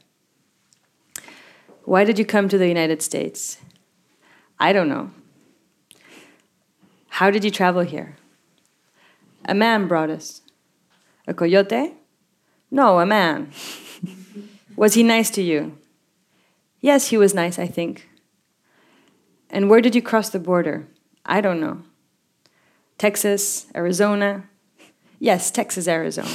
Why did you come to the United States? I don't know. How did you travel here? A man brought us. A coyote? No, a man. Was he nice to you? Yes, he was nice, I think. And where did you cross the border? I don't know. Texas, Arizona? Yes, Texas, Arizona.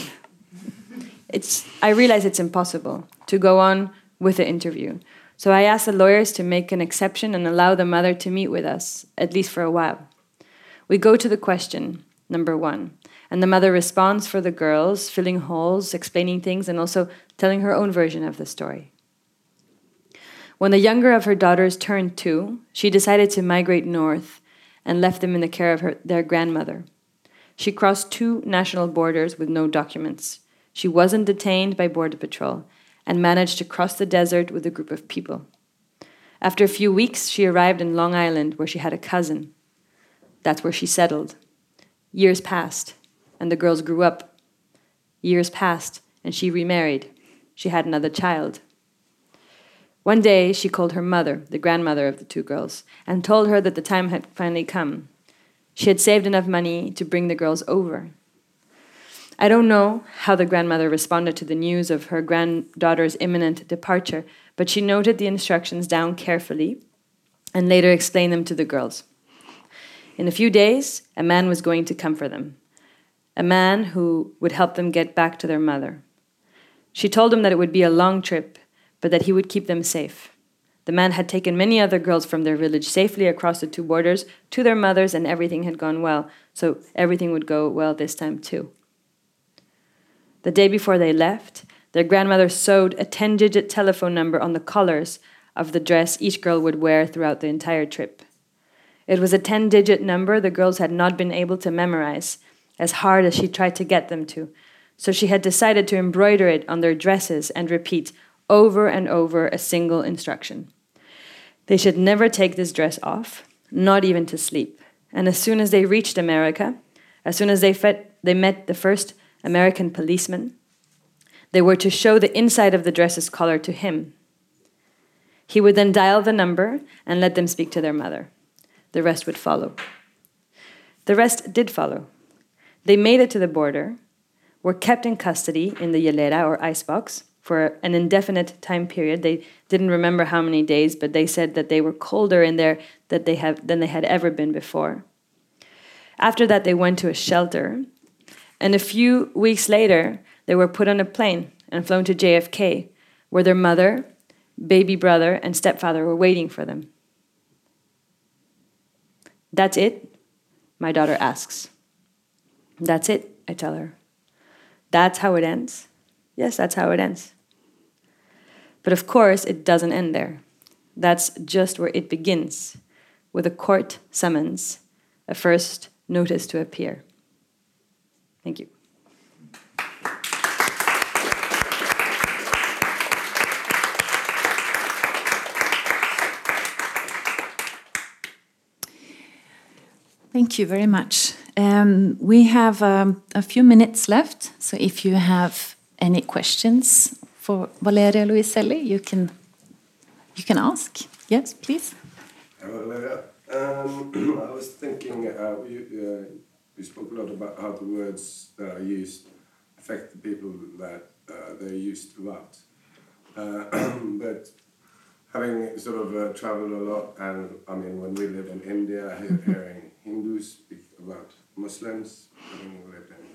It's, I realize it's impossible to go on with the interview. So I asked the lawyers to make an exception and allow the mother to meet with us, at least for a while. We go to the question, number one, and the mother responds for the girls, filling holes, explaining things, and also telling her own version of the story. When the younger of her daughters turned two, she decided to migrate north and left them in the care of her, their grandmother. She crossed two national borders with no documents. She wasn't detained by Border Patrol and managed to cross the desert with a group of people. After a few weeks, she arrived in Long Island where she had a cousin. That's where she settled. Years passed, and the girls grew up. Years passed, and she remarried. She had another child. One day, she called her mother, the grandmother of the two girls, and told her that the time had finally come. She had saved enough money to bring the girls over. I don't know how the grandmother responded to the news of her granddaughter's imminent departure, but she noted the instructions down carefully and later explained them to the girls. In a few days, a man was going to come for them, a man who would help them get back to their mother. She told him that it would be a long trip but that he would keep them safe. The man had taken many other girls from their village safely across the two borders to their mothers, and everything had gone well, so everything would go well this time too. The day before they left, their grandmother sewed a 10 digit telephone number on the collars of the dress each girl would wear throughout the entire trip. It was a 10 digit number the girls had not been able to memorize, as hard as she tried to get them to, so she had decided to embroider it on their dresses and repeat over and over a single instruction. They should never take this dress off, not even to sleep. And as soon as they reached America, as soon as they, fet, they met the first American policeman, they were to show the inside of the dress's collar to him. He would then dial the number and let them speak to their mother. The rest would follow. The rest did follow. They made it to the border, were kept in custody in the hielera or icebox, for an indefinite time period. They didn't remember how many days, but they said that they were colder in there that they have, than they had ever been before. After that, they went to a shelter. And a few weeks later, they were put on a plane and flown to JFK, where their mother, baby brother, and stepfather were waiting for them. That's it? My daughter asks. That's it, I tell her. That's how it ends? Yes, that's how it ends. But of course, it doesn't end there. That's just where it begins, with a court summons, a first notice to appear. Thank you.
Thank you very much. Um, we have um, a few minutes left, so if you have any questions for Valeria Luiselli, you can you can ask. Yes, please.
Valeria, um, I was thinking uh, you, uh, you spoke a lot about how the words that are used affect the people that uh, they're used about. Uh, but having sort of uh, traveled a lot, and I mean, when we live in India, hearing Hindus speak about Muslims, lived in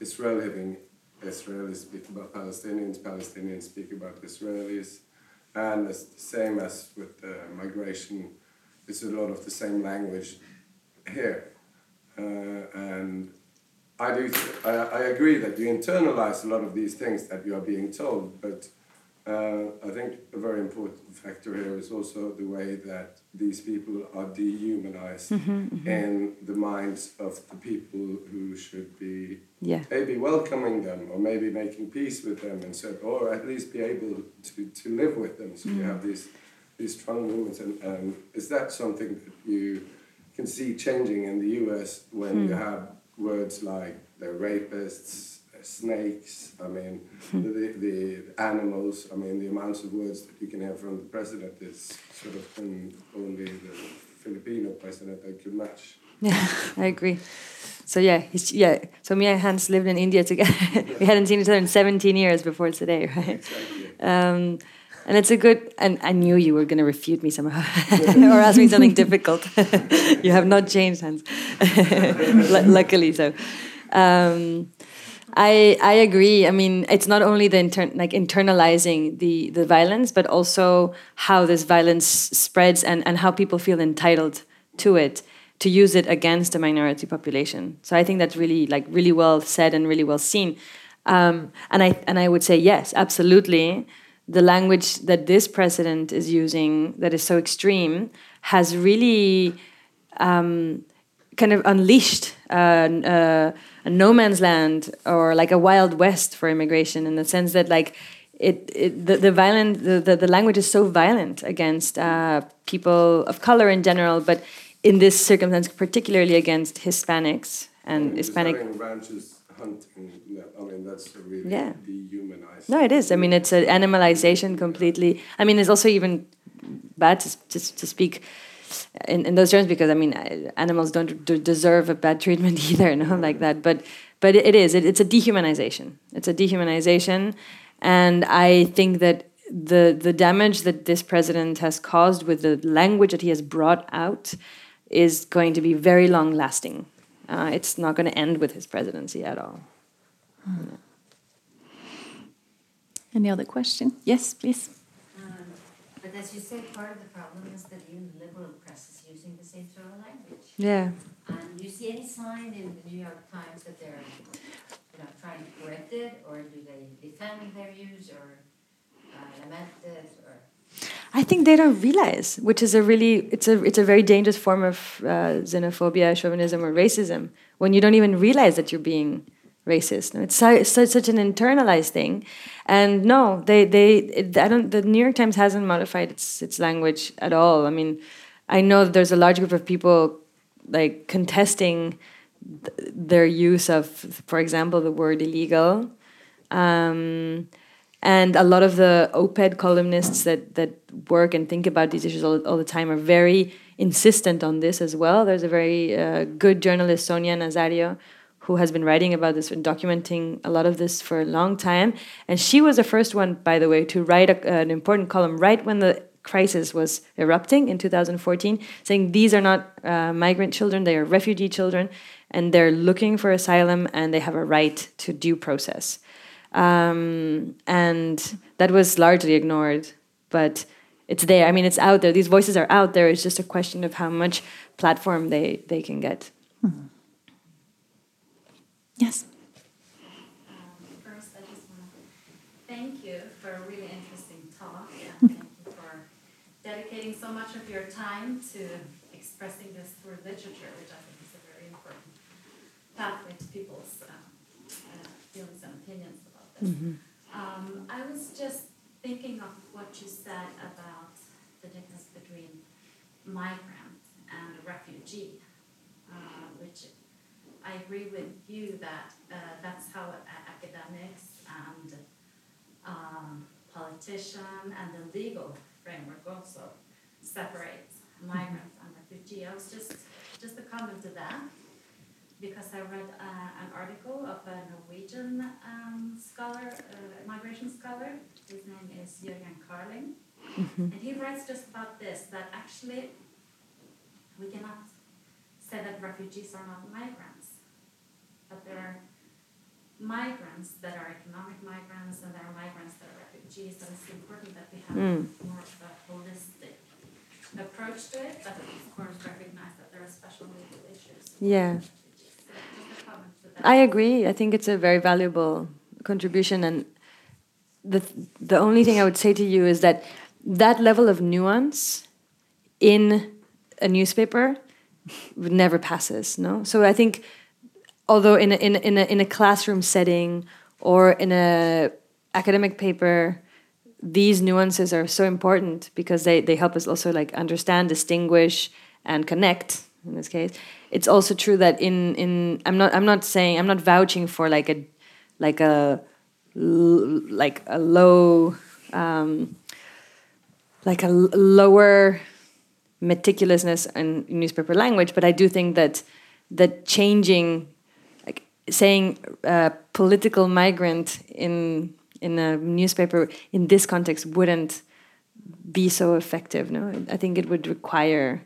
Israel, having Israelis speak about Palestinians, Palestinians speak about Israelis, and it's the same as with uh, migration. It's a lot of the same language here, uh, and I do. I, I agree that you internalize a lot of these things that you are being told, but uh, I think a very important factor here is also the way that these people are dehumanized mm -hmm, mm -hmm. in the minds of the people who should be
yeah.
maybe welcoming them or maybe making peace with them and so, or at least be able to, to live with them. So mm. you have these these strong movements, and um, is that something that you can see changing in the U.S. when you mm. have words like the rapists? Snakes, I mean, hmm. the, the animals, I mean, the amounts of words that you can hear from the president is sort of only the Filipino president that could match.
Yeah, I agree. So yeah, yeah. So me and Hans lived in India together. we hadn't seen each other in 17 years before today, right?
Exactly.
Um, and it's a good. And I knew you were going to refute me somehow or ask me something difficult. you have not changed, Hans. luckily, so. Um, I I agree. I mean, it's not only the inter- like internalizing the the violence, but also how this violence spreads and and how people feel entitled to it to use it against a minority population. So I think that's really like really well said and really well seen. Um, and I and I would say yes, absolutely. The language that this president is using that is so extreme has really um, kind of unleashed. Uh, uh, a no man's land or like a wild west for immigration in the sense that like it, it the, the violent the, the, the language is so violent against uh, people of color in general but in this circumstance particularly against hispanics and hispanic
ranches hunting i mean that's really
yeah.
dehumanized
no it is i mean it's an animalization completely i mean it's also even bad to, to, to speak in, in those terms because I mean animals don't deserve a bad treatment either, no, like that. But but it is it, it's a dehumanization. It's a dehumanization, and I think that the the damage that this president has caused with the language that he has brought out is going to be very long lasting. Uh, it's not going to end with his presidency at all. Hmm.
Any other question? Yes, please.
But as you say, part of the problem is that even the liberal press is using the same sort of language.
Yeah.
And do you see any sign in the New York Times that they're you know, trying to correct it, or do they defend their views, or uh, lament it, or?
I think they don't realize, which is a really it's a it's a very dangerous form of uh, xenophobia, chauvinism, or racism. When you don't even realize that you're being racist. It's, so, it's such an internalized thing, and no, they they it, I don't. The New York Times hasn't modified its its language at all. I mean, I know that there's a large group of people like contesting th their use of, for example, the word illegal. Um, and a lot of the OPED columnists that that work and think about these issues all, all the time are very insistent on this as well. There's a very uh, good journalist, Sonia Nazario, who has been writing about this and documenting a lot of this for a long time. And she was the first one, by the way, to write a, an important column right when the crisis was erupting in 2014, saying these are not uh, migrant children, they are refugee children, and they're looking for asylum and they have a right to due process. Um, and that was largely ignored, but it's there. I mean, it's out there. These voices are out there. It's just a question of how much platform they, they can get. Mm -hmm.
Yes.
Um, first, I just want to thank you for a really interesting talk. And thank you for so much of your time to expressing this through literature, which I think is a very important pathway to people's uh, uh, feelings and opinions about this. Mm -hmm. um, I was just thinking of what you said about the difference between migrant and refugee, uh, which I agree with you that uh, that's how academics and um, politician and the legal framework also separates migrants and refugee. I was just just a comment to that because I read uh, an article of a Norwegian um, scholar, uh, migration scholar. His name is Jørgen Carling, mm -hmm. and he writes just about this: that actually we cannot say that refugees are not migrants but they're migrants that are economic migrants and there are migrants that are refugees, and it's important that we have
Mm.
more of a holistic approach to it, but of course recognize that there are special legal issues.
Yeah. I agree. I think it's a very valuable contribution, and the the only thing I would say to you is that that level of nuance in a newspaper never passes. No, so I think although in a, in a, in a, in a classroom setting or in a academic paper these nuances are so important because they, they help us also like understand distinguish and connect in this case. It's also true that in in i'm not i'm not saying i'm not vouching for like a like a like a low um, like a lower meticulousness in newspaper language but i do think that that changing like saying uh, political migrant in in a newspaper in this context wouldn't be so effective. No, I think it would require.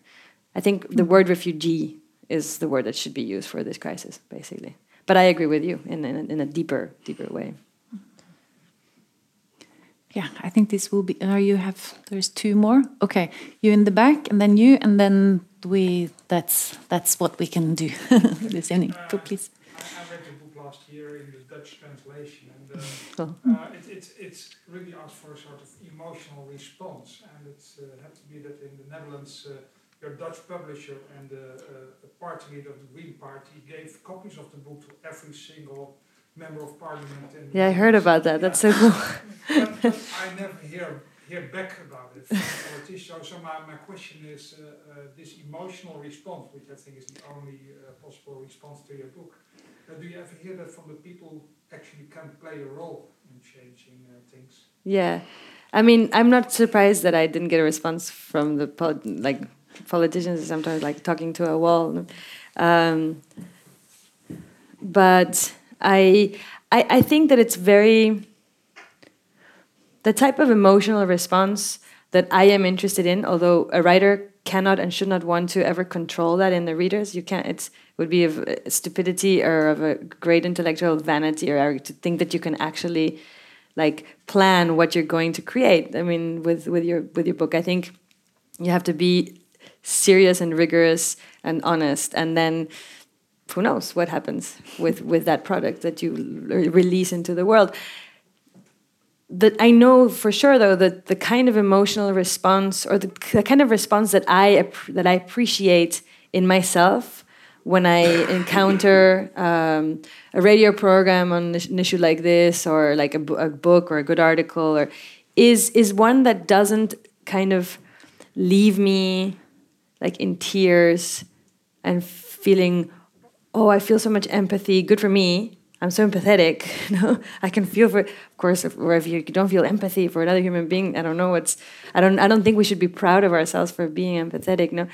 I think the word refugee is the word that should be used for this crisis, basically. But I agree with you in in, a- in a deeper deeper way.
Yeah, I think this will be. Or you have. There's two more. Okay, you in the back, and then you, and then we. That's that's what we can do this evening. So please.
I, I read the book last year in the Dutch translation, and uh,
Oh.
uh, it, it's it's really asked for a sort of emotional response, and it uh, had to be that in the Netherlands, uh, your Dutch publisher and the uh, party leader of the Green Party gave copies of the book to every single member of parliament. In
Yeah, I heard about that. That's so cool.
but, but I never hear hear back about it from politicians. So, so my, my question is uh, uh, this emotional response, which I think is the only uh, possible response to your book. Uh, do you ever hear that from the people actually can play a role in changing uh, things?
Yeah, I mean, I'm not surprised that I didn't get a response from the pol- like politicians. Sometimes like talking to a wall, um, but I, I I think that it's very the type of emotional response that I am interested in. Although a writer cannot and should not want to ever control that in the readers, you can't. It's would be of uh, stupidity or of a great intellectual vanity or to think that you can actually like plan what you're going to create. I mean, with with your with your book, I think you have to be serious and rigorous and honest, and then who knows what happens with with that product that you release into the world. That I know for sure, though, that the kind of emotional response or the, the kind of response that I that I appreciate in myself when I encounter um, a radio program on an issue like this, or like a, a book or a good article, or is is one that doesn't kind of leave me like in tears and feeling, oh, I feel so much empathy. Good for me. I'm so empathetic. You know, I can feel for. Of course, if, or if you don't feel empathy for another human being, I don't know what's. I don't. I don't think we should be proud of ourselves for being empathetic. No,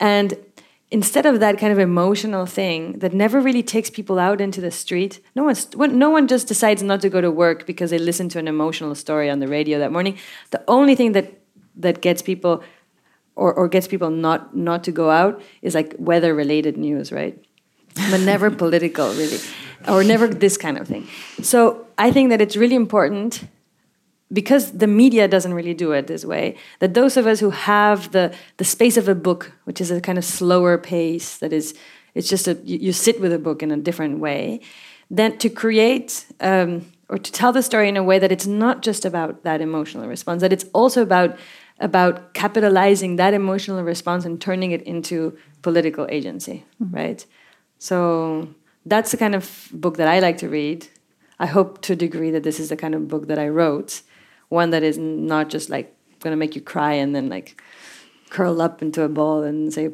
and instead of that kind of emotional thing that never really takes people out into the street, no one's. No one just decides not to go to work because they listened to an emotional story on the radio that morning. The only thing that that gets people or, or gets people not not to go out is like weather related news, right? But never political, really, or never this kind of thing. So I think that it's really important because the media doesn't really do it this way. That those of us who have the the space of a book, which is a kind of slower pace, that is, it's just a you, you sit with a book in a different way. Then to create um, or to tell the story in a way that it's not just about that emotional response, that it's also about about capitalizing that emotional response and turning it into political agency, right? So that's the kind of book that I like to read. I hope to a degree that this is the kind of book that I wrote, one that is not just like to make you cry and then like curl up into a ball and say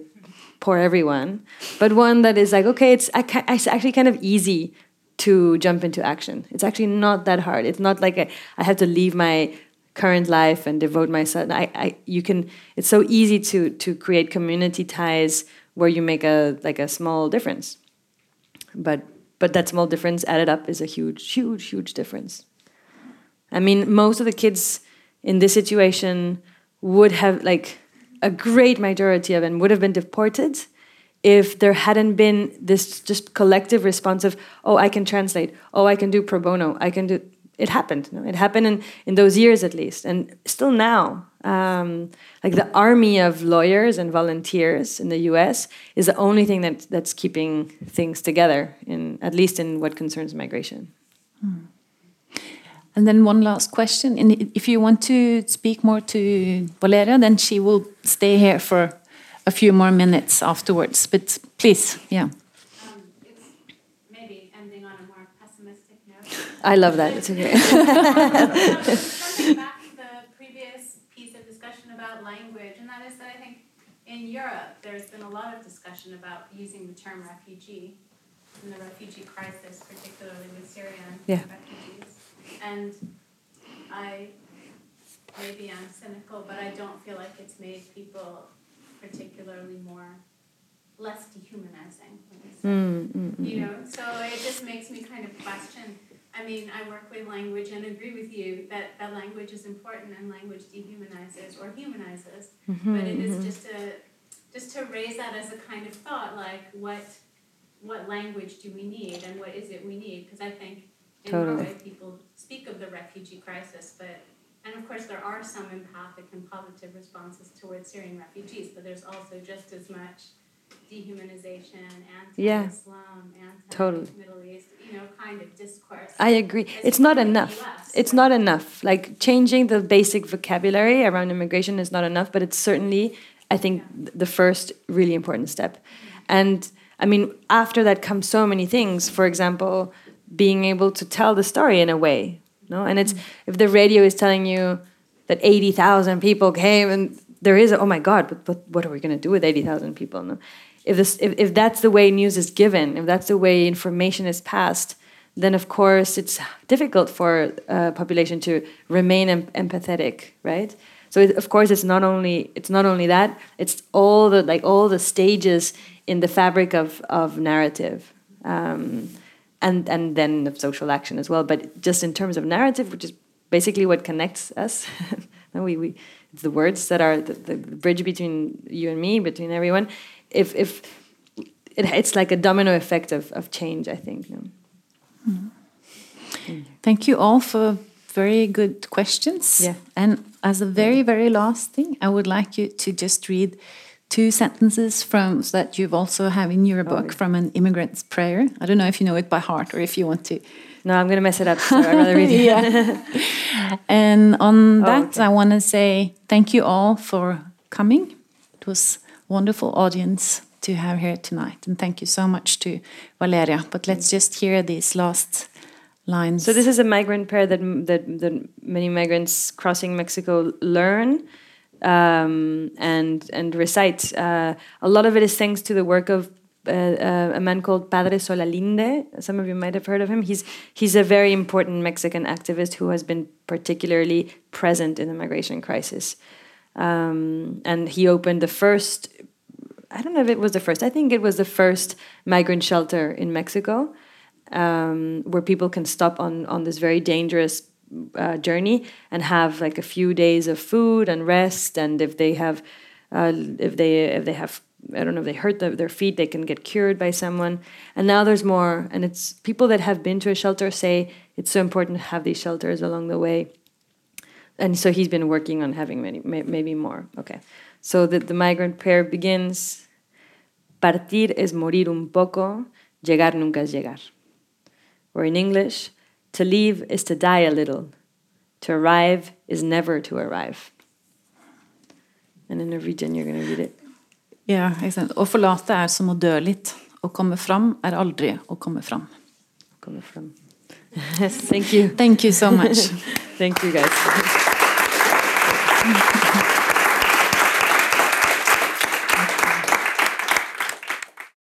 poor everyone, but one that is like okay, it's, I it's actually kind of easy to jump into action. It's actually not that hard. It's not like a, I have to leave my current life and devote myself. I, I, you can. It's so easy to to create community ties where you make a like a small difference. But but that small difference added up is a huge, huge, huge difference. I mean, most of the kids in this situation would have like a great majority of them would have been deported if there hadn't been this just collective response of, oh, I can translate, oh, I can do pro bono, I can do. It happened. No? It happened in, in those years at least, and still now. Um, like the army of lawyers and volunteers in the U.S. is the only thing that that's keeping things together, in at least in what concerns migration.
Hmm. And then one last question. And if you want to speak more to Valeria, then she will stay here for a few more minutes afterwards. But please, yeah. Um,
it's maybe ending on a more pessimistic note.
I love that. It's okay.
Coming back to the previous piece of discussion about language, and that is that I think in Europe there's been a lot of discussion about using the term refugee in the refugee crisis, particularly with Syrian yeah. refugees. And I maybe I'm cynical, but I don't feel like it's made people particularly more less dehumanizing. Mm, mm, mm, you know, so it just makes me kind of question. I mean, I work with language and agree with you that, that language is important and language dehumanizes or humanizes. Mm-hmm, but it is mm-hmm. just a just to raise that as a kind of thought, like what what language do we need and what is it we need? Because I think in totally. Norway people speak of the refugee crisis, but and of course, there are some empathic and positive responses towards Syrian refugees, but there's also just as much dehumanization, anti-Islam, yeah. anti-Middle East, you know, kind of discourse.
I agree. It's not enough. It's not enough. Like changing the basic vocabulary around immigration is not enough, but it's certainly, I think, yeah. the first really important step. And I mean, after that comes so many things. For example, being able to tell the story in a way no? And it's if the radio is telling you that 80,000 people came and there is a, oh my god but, but what are we going to do with 80,000 people no? If this if, if that's the way news is given if that's the way information is passed then of course it's difficult for a population to remain em empathetic right? So it, of course it's not only it's not only that it's all the like all the stages in the fabric of of narrative. Um, and and then of social action as well. But just in terms of narrative, which is basically what connects us, we, we it's the words that are the, the, bridge between you and me, between everyone. If if it, it's like a domino effect of of change, I think.
Mm. Thank you all for very good questions.
Yeah.
And as a very very last thing, I would like you to just read two sentences from that you've also have in your book oh, from an immigrant's prayer. I don't know if you know it by heart or if you want to.
No, I'm going to mess it up. So I'd rather read it.
yeah. and on oh, that, okay. I want to say thank you all for coming. It was wonderful audience to have here tonight, and thank you so much to Valeria. But let's mm. just hear these last lines.
So this is a migrant prayer that that, that many migrants crossing Mexico learn um, and and recite. Uh, a lot of it is thanks to the work of uh, uh, a man called Padre Solalinde. Some of you might have heard of him. He's he's a very important Mexican activist who has been particularly present in the migration crisis, um, and he opened the first. I don't know if it was the first. I think it was the first migrant shelter in Mexico, um, where people can stop on on this very dangerous uh, journey and have like a few days of food and rest. And if they have uh, if they if they have I don't know if they hurt the, their feet they can get cured by someone. And now there's more. And it's people that have been to a shelter say it's so important to have these shelters along the way. And so he's been working on having many maybe more. Okay. So the, the migrant prayer begins. Partir es morir un poco llegar nunca es llegar. Or in English to leave is to die a little. To arrive is never to arrive. And in Norwegian, you're going to read it.
Ja, ikke Å forlate er som å dø litt. Å komme fram er aldri å komme fram.
Komme fram. Thank you.
Thank you so much.
Thank you, guys.